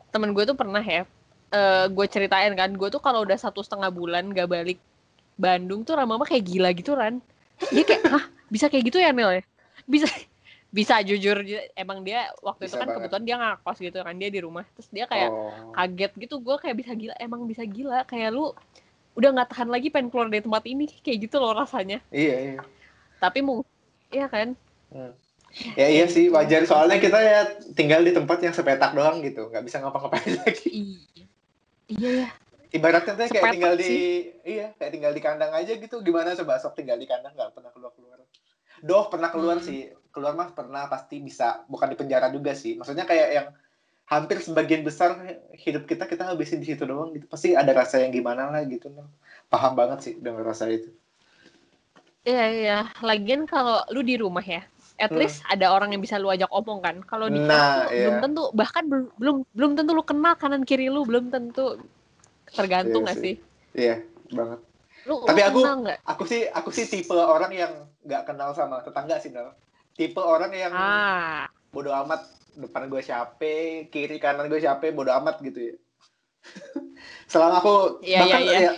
Temen gue tuh pernah ya. eh gue ceritain kan, gue tuh kalau udah satu setengah bulan gak balik Bandung tuh lama-lama kayak gila gitu Ran. Dia kayak, hah bisa kayak gitu ya Nel ya? Bisa bisa jujur emang dia waktu itu Bisa kan banget. kebetulan dia ngakos gitu kan dia di rumah. Terus dia kayak oh. kaget gitu gue kayak bisa gila emang bisa gila. Kayak lu udah nggak tahan lagi pengen keluar dari tempat ini kayak gitu loh rasanya. Iya iya. Tapi mau iya kan? Hmm. ya iya sih wajar. Soalnya kita ya tinggal di tempat yang sepetak doang gitu nggak bisa ngapa-ngapain lagi. Iya iya. Ya ibaratnya tuh kayak tinggal di iya kayak tinggal di kandang aja gitu. Gimana coba sok tinggal di kandang nggak pernah keluar keluar doh pernah keluar Hmm. sih. Keluar mah pernah pasti bisa. Bukan di penjara juga sih. Maksudnya kayak yang hampir sebagian besar hidup kita kita habisin di situ doang gitu. Pasti ada rasa yang gimana lah gitu paham banget sih dengan rasa itu. Iya iya. Lagian kalau lu di rumah ya at Hmm. least ada orang yang bisa lu ajak omong kan. Kalau di Nah, iya. belum tentu. Bahkan belum belum belum tentu lu kenal kanan kiri lu belum tentu. Tergantung Iya nggak sih. sih? Iya banget lu Tapi lu aku- nggak? aku sih aku sih tipe orang yang nggak kenal sama tetangga sih Nel. tipe orang yang ah. bodo amat depan gue siapa kiri kanan gue siapa bodo amat gitu ya. Selama aku Iya, bahkan iya, iya. ya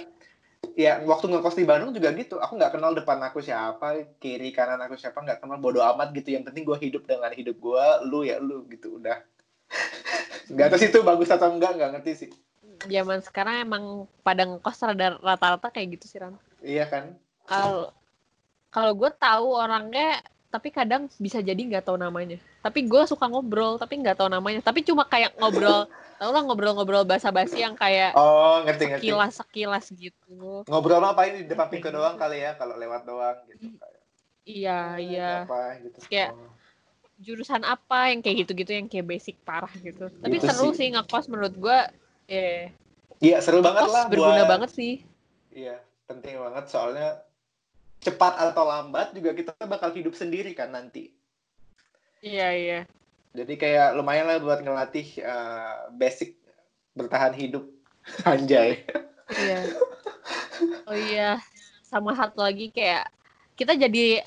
ya waktu ngekos di Bandung juga gitu. Aku nggak kenal depan aku siapa kiri kanan aku siapa nggak kenal bodo amat gitu. Yang penting gue hidup dengan hidup gue lu ya lu gitu udah. Nggak tahu sih itu bagus atau enggak nggak ngerti sih zaman sekarang emang pada ngekos rada- rata-rata kayak gitu sih Ran. Iya kan? Kalau kalau gue tahu orangnya tapi kadang bisa jadi nggak tahu namanya. Tapi gue suka ngobrol tapi nggak tahu namanya. Tapi cuma kayak ngobrol tau lah ngobrol-ngobrol basa-basi yang kayak oh ngerti ngerti. sekilas sekilas gitu. Ngobrol apa ini? Di depan pintu Kayak doang gitu. kali ya kalau lewat doang gitu kayak. Iya iya. apa gitu. Kayak- Oh. jurusan apa yang kayak gitu-gitu yang kayak basic parah gitu. Tapi Gitu seru sih. sih ngekos menurut gue eh iya seru banget lah berguna buat banget sih Iya, penting banget soalnya cepat atau lambat juga kita bakal hidup sendiri kan nanti. iya iya Jadi kayak lumayan lah buat ngelatih eh, basic bertahan hidup. Anjay. Iya. Oh iya, sama satu lagi kayak kita jadi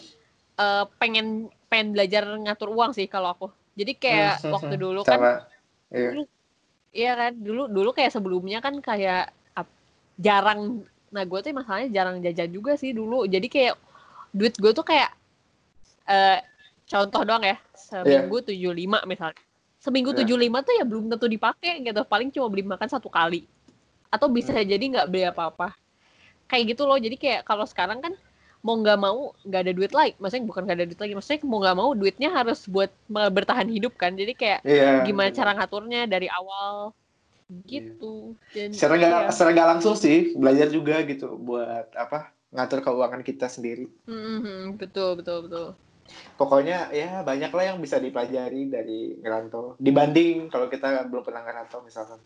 eh, pengen pengen belajar ngatur uang sih kalau aku. Jadi kayak Hmm, waktu dulu kan, Sama. Iya. Iya kan, dulu dulu kayak sebelumnya kan kayak ap- jarang. Nah gue tuh masalahnya jarang jajan juga sih dulu. Jadi kayak duit gue tuh kayak eh contoh doang ya, seminggu tujuh lima misalnya. Seminggu Iya. tujuh lima tuh ya belum tentu dipakai gitu. Paling cuma beli makan satu kali. Atau bisa Hmm. jadi nggak beli apa-apa. Kayak gitu loh. Jadi kayak kalau sekarang kan mau nggak mau nggak ada duit lagi. Maksudnya bukan nggak ada duit lagi. Maksudnya mau nggak mau duitnya harus buat bertahan hidup kan. Jadi kayak Iya. gimana cara ngaturnya dari awal gitu. Dan Secara nggak iya. secara nggak langsung sih belajar juga gitu buat apa ngatur keuangan kita sendiri. Mhm, betul betul betul. Pokoknya ya banyak lah yang bisa dipelajari dari ngerantau dibanding kalau kita belum pernah ngerantau misalkan.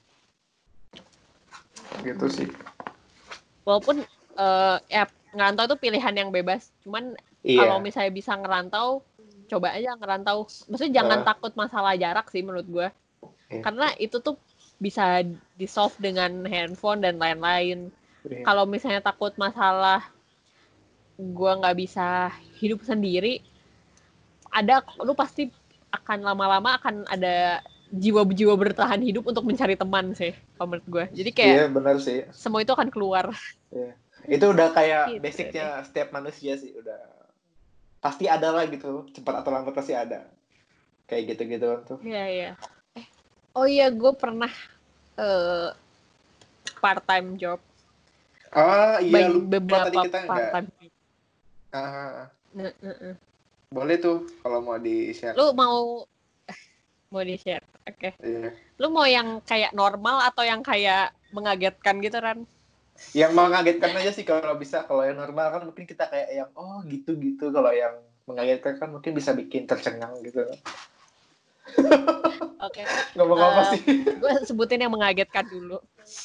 Gitu sih. Walaupun eh, ya ngerantau itu pilihan yang bebas. Cuman Iya. kalau misalnya bisa ngerantau, coba aja ngerantau. Maksudnya jangan Ah. takut masalah jarak sih menurut gue. Iya. Karena itu tuh bisa di solve dengan handphone dan lain-lain. Iya. Kalau misalnya takut masalah gue nggak bisa hidup sendiri, ada lu pasti akan lama-lama akan ada jiwa-jiwa bertahan hidup untuk mencari teman sih, menurut gue. Jadi kayak Iya benar sih. semua itu akan keluar. Itu udah kayak Gitu basicnya setiap manusia sih udah pasti ada lah gitu cepat atau lambat pasti ada kayak gitu-gitu tuh. Iya iya. Eh, oh iya gue pernah eh part time job. Oh iya, Bagi beberapa tadi kita part enggak. time. Ah, nah. boleh tuh kalau mau di-share. Lu mau mau di share? Oke. Iya. Lu mau yang kayak normal atau yang kayak mengagetkan gitu Ran? Yang mengagetkan aja sih kalau bisa. Kalau yang normal kan mungkin kita kayak yang oh gitu-gitu. Kalau yang mengagetkan kan mungkin bisa bikin tercengang gitu. Oke. Ngomong apa Eh, sih? Gue sebutin yang mengagetkan dulu.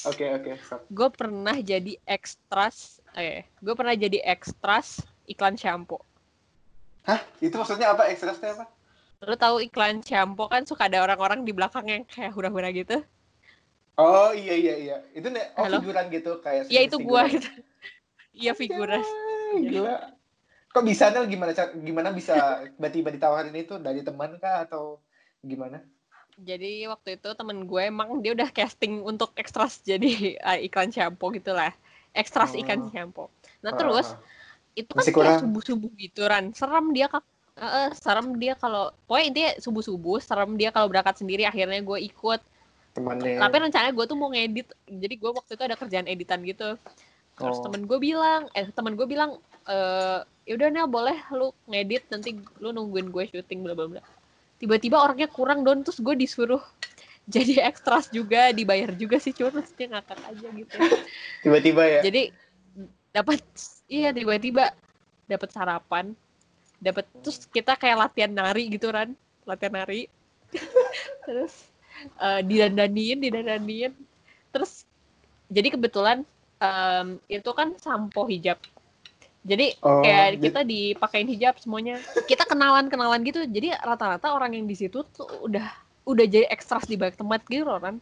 Oke oke. stop. Gue pernah jadi ekstras, eh, gue pernah jadi ekstras iklan shampoo. Hah? Itu maksudnya apa? Ekstrasnya apa? Lu tahu iklan shampoo kan suka ada orang-orang di belakang yang kayak hura-hura gitu? Oh iya iya iya. Itu nih oh Halo? figuran gitu kayak Ya itu gua figuran. gitu. Iya figuras. Ah, Gila. Kok bisa Nel gimana gimana bisa tiba-tiba ditawarin itu dari teman kah atau gimana? Jadi waktu itu temen gue emang dia udah casting untuk ekstras jadi eh, iklan shampoo gitu lah. Ekstras Oh. ikan shampoo. Nah Ah, terus ah. itu kan Masih kayak subuh-subuh gitu Ran. Serem dia kak. Eh, serem dia kalau pokoknya intinya subuh-subuh serem dia kalau berangkat sendiri akhirnya gue ikut temannya. tapi rencananya gue tuh mau ngedit. Jadi gue waktu itu ada kerjaan editan gitu. Terus Oh. temen gue bilang eh temen gue bilang eh yaudah Nel boleh lu ngedit nanti lu nungguin gue syuting bla bla bla. Tiba-tiba orangnya kurang don. Terus gue disuruh jadi ekstras juga dibayar juga sih. Cuma maksudnya ngakak aja gitu. Tiba-tiba ya. jadi dapat iya tiba-tiba dapat sarapan. Dapat terus kita kayak latihan nari gitu kan latihan nari. Terus eh, didandanin didandanin terus jadi kebetulan em, itu kan sampo hijab jadi Oh, kayak jadi- kita dipakein hijab semuanya kita kenalan kenalan gitu jadi rata-rata orang yang di situ tuh udah udah jadi ekstras di banyak tempat gitu loh kan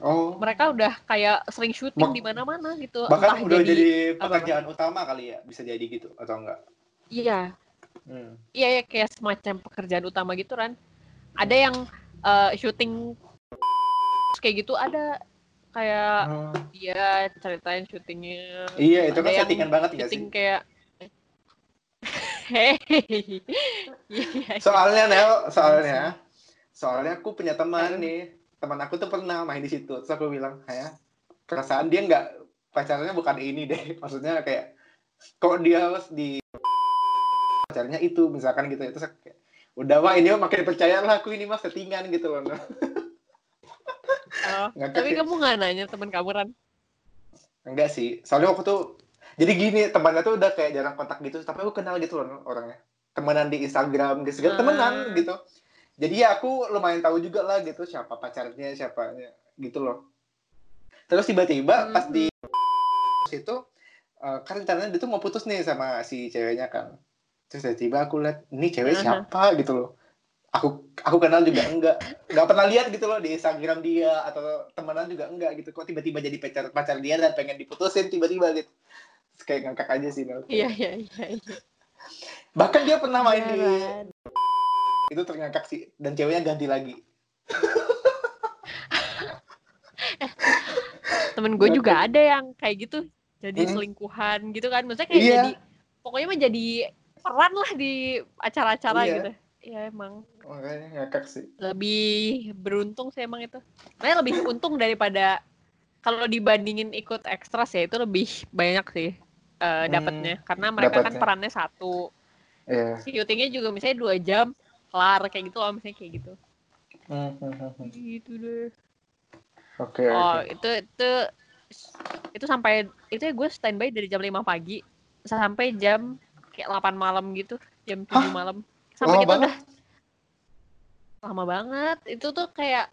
Oh. mereka udah kayak sering syuting di mana-mana gitu Bahkan Entah udah jadi, apa-apa. pekerjaan utama kali ya, bisa jadi gitu atau enggak? iya Hmm. iya ya kayak semacam pekerjaan utama gitu kan ada yang eh, syuting kayak gitu ada kayak Oh. dia ceritain syutingnya Iya, itu kan settingan banget ya sih. kayak hehehe Iya, iya, iya. Soalnya Nel, soalnya soalnya aku punya teman nih. Teman aku tuh pernah main di situ. Terus aku bilang, "Ya, perasaan dia nggak pacarnya bukan ini deh." Maksudnya kayak kok dia harus di pacarnya itu misalkan gitu ya. Terus aku kayak, udah mah ini mah makin percaya lah aku ini mah settingan gitu loh. Oh, tapi kamu nggak nanya teman kamu kan Enggak sih. Soalnya aku tuh jadi gini, temannya tuh udah kayak jarang kontak gitu, tapi aku kenal gitu loh orangnya. Temenan di Instagram gitu, segala Ah. temenan gitu. Jadi ya aku lumayan tahu juga lah gitu siapa pacarnya, siapanya gitu loh. Terus tiba-tiba pas Hmm. di situ eh, kan rencananya dia tuh mau putus nih sama si ceweknya kan. Terus tiba-tiba aku lihat ini cewek Aha. siapa gitu loh. Aku aku kenal juga enggak. Enggak pernah lihat gitu loh di Instagram dia atau temenan juga enggak gitu. Kok tiba-tiba jadi pacar pacar dia dan pengen diputusin tiba-tiba gitu. Terus kayak ngangkak aja sih Mel. iya iya iya iya. Bahkan dia pernah main di itu terngangkak sih dan ceweknya ganti lagi. temen gue juga ada yang kayak gitu jadi Hmm. selingkuhan gitu kan maksudnya kayak Iya. jadi pokoknya mah jadi peran lah di acara-acara Iya. gitu ya emang Makanya ngakak sih. lebih beruntung sih emang itu Makanya lebih untung daripada kalau dibandingin ikut ekstras ya itu lebih banyak sih eh, dapatnya karena mereka kan dapatnya. perannya satu Iya. syutingnya juga misalnya dua jam kelar kayak gitu loh misalnya kayak gitu Hmm, hmm, hmm, hmm. gitu deh Oke. oh oke. itu itu itu sampai itu ya gue standby dari jam 5 pagi sampai jam kayak 8 malam gitu jam 7 Hah? malam sampai Lama kita banget. udah lama banget itu tuh kayak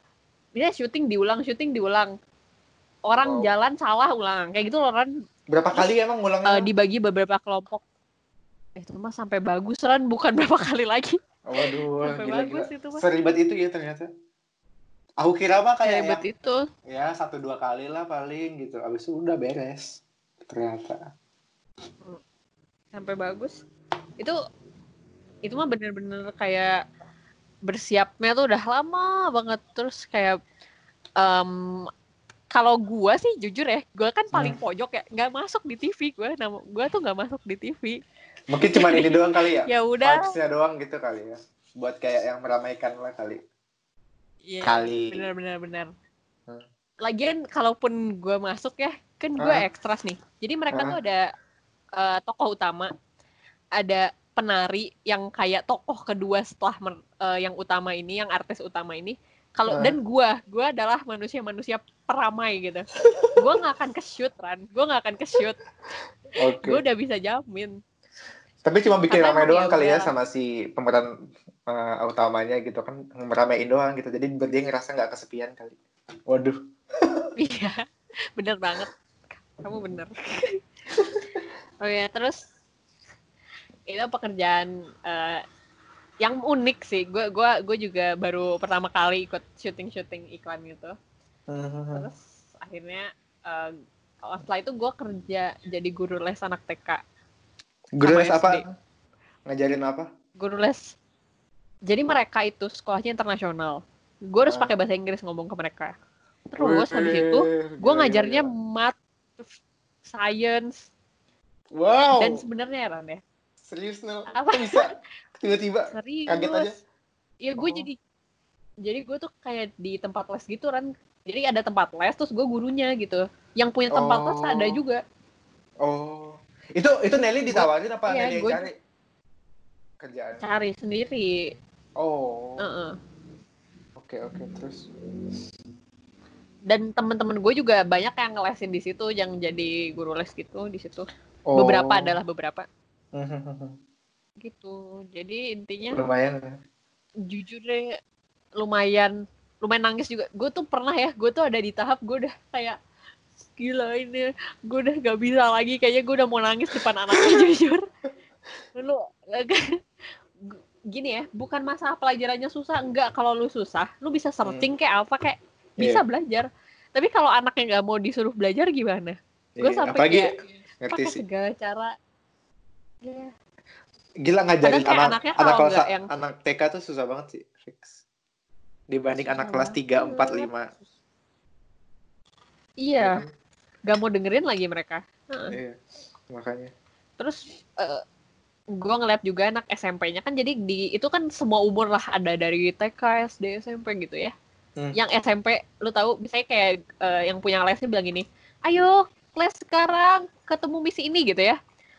dia syuting diulang syuting diulang orang Wow. jalan salah ulang kayak gitu loh kan Berapa kali emang ngulangnya? eh, dibagi beberapa kelompok eh, itu mah sampai bagus kan bukan berapa kali lagi Oh, Waduh, sampai gila, bagus gila. itu mah Seribet itu ya ternyata. Aku kira mah kayak ribet yang, itu ya satu dua kali lah paling gitu. Abis itu udah beres. Ternyata. Sampai bagus itu itu mah bener-bener kayak bersiapnya tuh udah lama banget terus kayak em, kalau gua sih jujur ya gua kan paling Hmm. pojok ya nggak masuk di TV gua nama gua tuh nggak masuk di TV Mungkin cuma ini doang kali ya. ya udah Vibes-nya doang gitu kali ya. Buat kayak yang meramaikan lah kali. Iya, Kali. bener bener bener Hmm. lagian kalaupun gue masuk ya kan gue Ah. ekstras nih jadi mereka Ah. tuh ada eh, tokoh utama ada penari yang kayak tokoh kedua setelah men- eh, yang utama ini yang artis utama ini kalau Ah. dan gue gue adalah manusia-manusia peramai gitu gue nggak akan ke shoot ran gue nggak akan ke shoot Oke. gue udah bisa jamin Tapi cuma bikin Karena ramai doang ya kali ya sama si pemeran eh, utamanya gitu kan meramein doang gitu. Jadi dia ngerasa nggak kesepian kali. Waduh. Iya, bener banget. Kamu bener. Oh ya, terus itu pekerjaan eh, yang unik sih. Gue gua gue juga baru pertama kali ikut syuting-syuting iklan gitu. Terus akhirnya eh, oh, setelah itu gue kerja jadi guru les anak TK. Guru les apa? SD. Ngajarin apa? Guru les. Jadi mereka itu sekolahnya internasional. Gue harus Ah. pakai bahasa Inggris ngomong ke mereka. Terus habis itu gue ngajarnya math, science, Wow. dan sebenarnya ya Ran ya Serius no? Apa? Kok bisa tiba-tiba serius kaget aja? Iya gue Oh. jadi jadi gue tuh kayak di tempat les gitu kan jadi ada tempat les terus gue gurunya gitu yang punya tempat les Oh. ada juga Oh. Itu itu Nelly ditawarin apa iya, Nelly yang gua- cari? Kerjaan. cari sendiri Oh. Heeh. Oke oke terus. dan temen-temen gue juga banyak yang ngelesin di situ yang jadi guru les gitu di situ Oh. beberapa adalah beberapa Hmm, gitu jadi intinya Lumayan. ya. jujur deh lumayan lumayan nangis juga gue tuh pernah ya gue tuh ada di tahap gue udah kayak gila ini gue udah gak bisa lagi kayaknya gue udah mau nangis depan anaknya jujur lu gini ya bukan masalah pelajarannya susah enggak kalau lu susah lu bisa searching kayak apa kayak bisa Iya. belajar tapi kalau anaknya nggak mau disuruh belajar gimana gue Iya, sampai apalagi kayak ngerti pakai sih. segala cara ya Gila ngajarin anak anaknya anak kalau kelas yang- anak TK tuh susah banget sih, fix. Dibanding anak Susah kelas 3, 4, banget. 5. iya nggak mau dengerin lagi mereka. Iya. Makanya. terus eh gue ngeliat juga anak SMP-nya kan jadi di itu kan semua umur lah ada dari TK SD SMP gitu ya Hmm. yang SMP lu tahu misalnya kayak eh, yang punya lesnya bilang gini ayo les sekarang ketemu misi ini gitu ya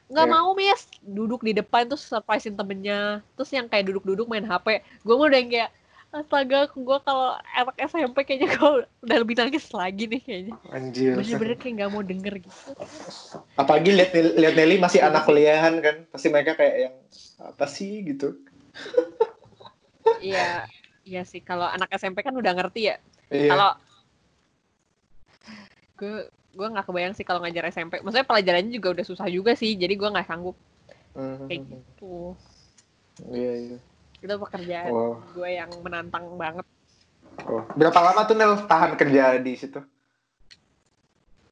nggak Iya. mau miss duduk di depan terus surprisein temennya terus yang kayak duduk-duduk main HP gue mau udah yang kayak astaga gue kalau anak SMP kayaknya gue udah lebih nangis lagi nih kayaknya Anjir. bener-bener kayak nggak mau denger gitu Apalagi lihat lihat Nelly masih anak kuliahan kan. Pasti mereka kayak yang apa sih gitu. Iya, iya sih. Kalau anak SMP kan udah ngerti ya. Iya. Kalau gue gue nggak kebayang sih kalau ngajar SMP. Maksudnya pelajarannya juga udah susah juga sih. Jadi gue nggak sanggup Mhm. kayak gitu. Iya, iya. Itu pekerjaan Wow. gue yang menantang banget. Oh. Berapa lama tuh Nel tahan kerja di situ?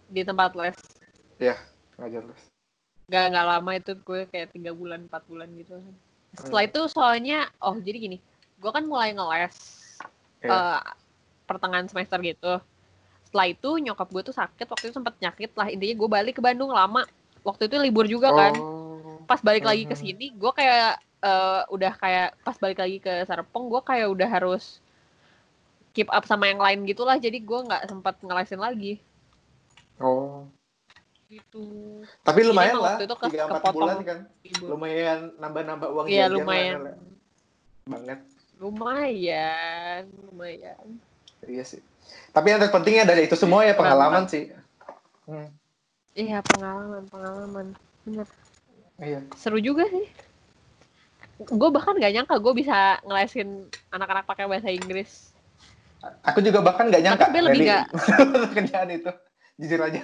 Di tempat les. Ngajar les. Gak nggak lama itu gue kayak tiga bulan empat bulan gitu. Setelah Hmm. itu soalnya oh jadi gini, gue kan mulai ngeles Iya. eh, pertengahan semester gitu. Setelah itu nyokap gue tuh sakit waktu itu sempet nyakit lah intinya gue balik ke Bandung lama. Waktu itu libur juga kan. Oh. pas balik lagi ke sini gue kayak eh, udah kayak pas balik lagi ke Serpong gue kayak udah harus keep up sama yang lain gitulah jadi gue nggak sempat ngelesin lagi Oh. gitu Tapi lumayan lah. waktu itu ke- 3 4 kepotong bulan kan. Lumayan nambah-nambah uang Iya lah, lumayan ya. Banget. lumayan lumayan Iya sih. Tapi yang terpentingnya dari itu semua ya pengalaman sih. Hmm. iya pengalaman pengalaman bener Iya. seru juga sih gue bahkan gak nyangka gue bisa ngelesin anak-anak pakai bahasa Inggris Aku juga bahkan nggak nyangka Tapi lebih Nelly nggak- kerjaan itu. Jujur aja.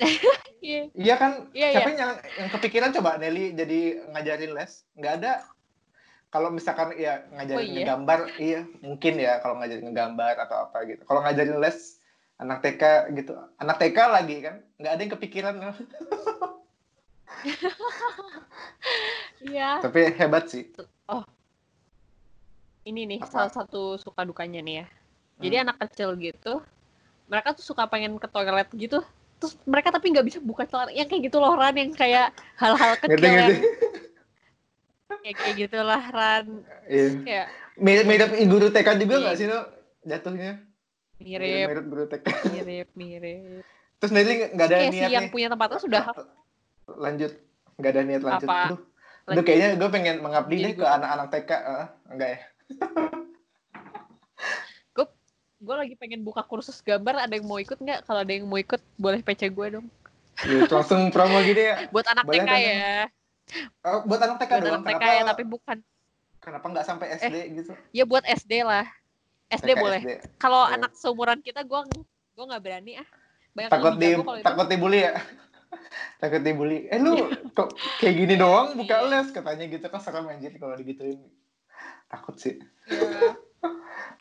iya Iya kan? Iya, Siapa yang, yang kepikiran coba Nelly jadi ngajarin les? Nggak ada. Kalau misalkan ya ngajarin Oh, iya? ngegambar, iya mungkin ya kalau ngajarin ngegambar atau apa gitu. Kalau ngajarin les anak TK gitu, anak TK lagi kan, nggak ada yang kepikiran. iya Tapi hebat sih. ini nih Apa? salah satu suka dukanya nih ya. Jadi Hmm. anak kecil gitu, mereka tuh suka pengen ke toilet gitu. Terus mereka tapi nggak bisa buka celana. Yang kayak gitu loh Ran, yang kayak hal-hal kecil Ngerti ngerti. kayak, kayak gitulah Ran. Iya. Kayak Mirip, mirip guru TK juga Iya. nggak sih no? Jatuhnya. Mirip, mirip guru TK. mirip, mirip. Terus Nelly nggak ada Kayak niat si yang nih. punya tempatnya sudah Lanjut. Nggak ada niat lanjut. Apa? Aduh, aduh kayaknya gue pengen mengabdi deh ke anak-anak TK. Eh, enggak ya? gue lagi pengen buka kursus gambar ada yang mau ikut nggak kalau ada yang mau ikut boleh PC gue dong Yuk, langsung promo gini ya. buat anak Boleh TK kan? ya Oh, buat anak TK buat doang. anak TK kenapa, ya tapi bukan kenapa nggak sampai SD gitu? ya buat SD lah SD TK, boleh kalau Iya. anak seumuran kita gue gue nggak berani ah banyak Takut di takut dibully ya. takut dibully. Eh lu kok kayak gini doang buka Iya. les katanya gitu kan serem anjir kalau digituin. Takut sih. Iya.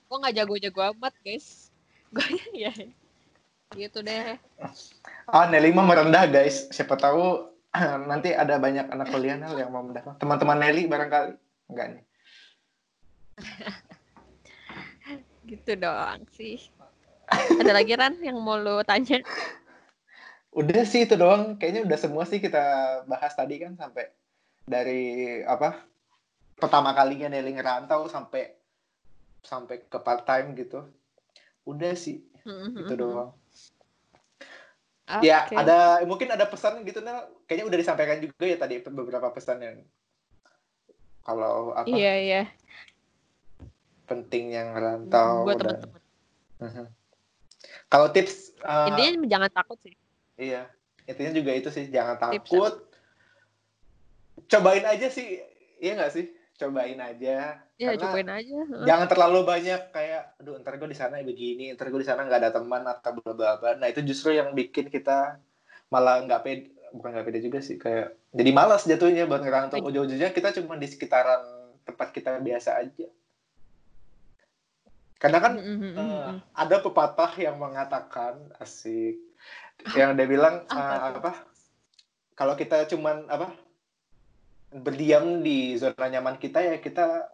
gue nggak jago-jago amat guys gue ya gitu deh Ah, Nelly mah merendah guys. Siapa tahu nanti ada banyak anak kuliah Nel yang mau mendaftar. Teman-teman Nelly barangkali. Enggak nih. gitu doang sih ada lagi Ran yang mau lo tanya Udah sih itu doang. Kayaknya udah semua sih kita bahas tadi kan sampai dari apa? Pertama kalinya Nelly ngerantau sampai sampai ke part time gitu. Udah sih itu doang. Ya, Oke. ada mungkin ada pesan gitu Nel. Kayaknya udah disampaikan juga ya tadi beberapa pesan yang kalau apa iya iya penting yang ngerantau buat dan- teman-teman Mhm. Kalau tips uh, intinya jangan takut sih iya, intinya juga itu sih jangan Tips takut. Cobain aja sih. Iya nggak sih? Cobain aja. ya Karena cobain aja. Jangan terlalu banyak kayak aduh ntar gue di sana begini, ntar gue di sana nggak ada teman atau bla bla bla. Nah, itu justru yang bikin kita malah nggak pede bukan nggak pede juga sih kayak jadi malas jatuhnya buat ngerantau Lagi. ujung-ujungnya kita cuma di sekitaran tempat kita biasa aja karena kan Mm, mm, mm, Eh, mm. ada pepatah yang mengatakan asik yang dia bilang Apa tuh? apa kalau kita cuman apa berdiam di zona nyaman kita ya kita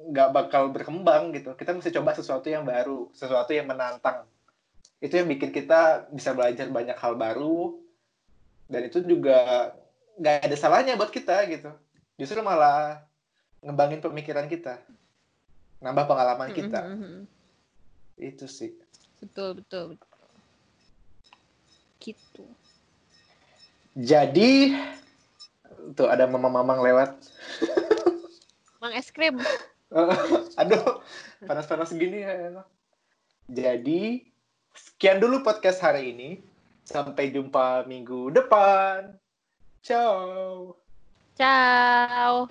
nggak bakal berkembang gitu kita mesti coba sesuatu yang baru sesuatu yang menantang itu yang bikin kita bisa belajar banyak hal baru dan itu juga nggak ada salahnya buat kita gitu justru malah ngembangin pemikiran kita nambah pengalaman kita Mm, mm, mm. itu sih betul betul betul. gitu Jadi tuh ada mamang-mamang lewat. mang es krim Aduh, panas-panas gini ya. Jadi sekian dulu podcast hari ini. Sampai jumpa minggu depan. Ciao. ciao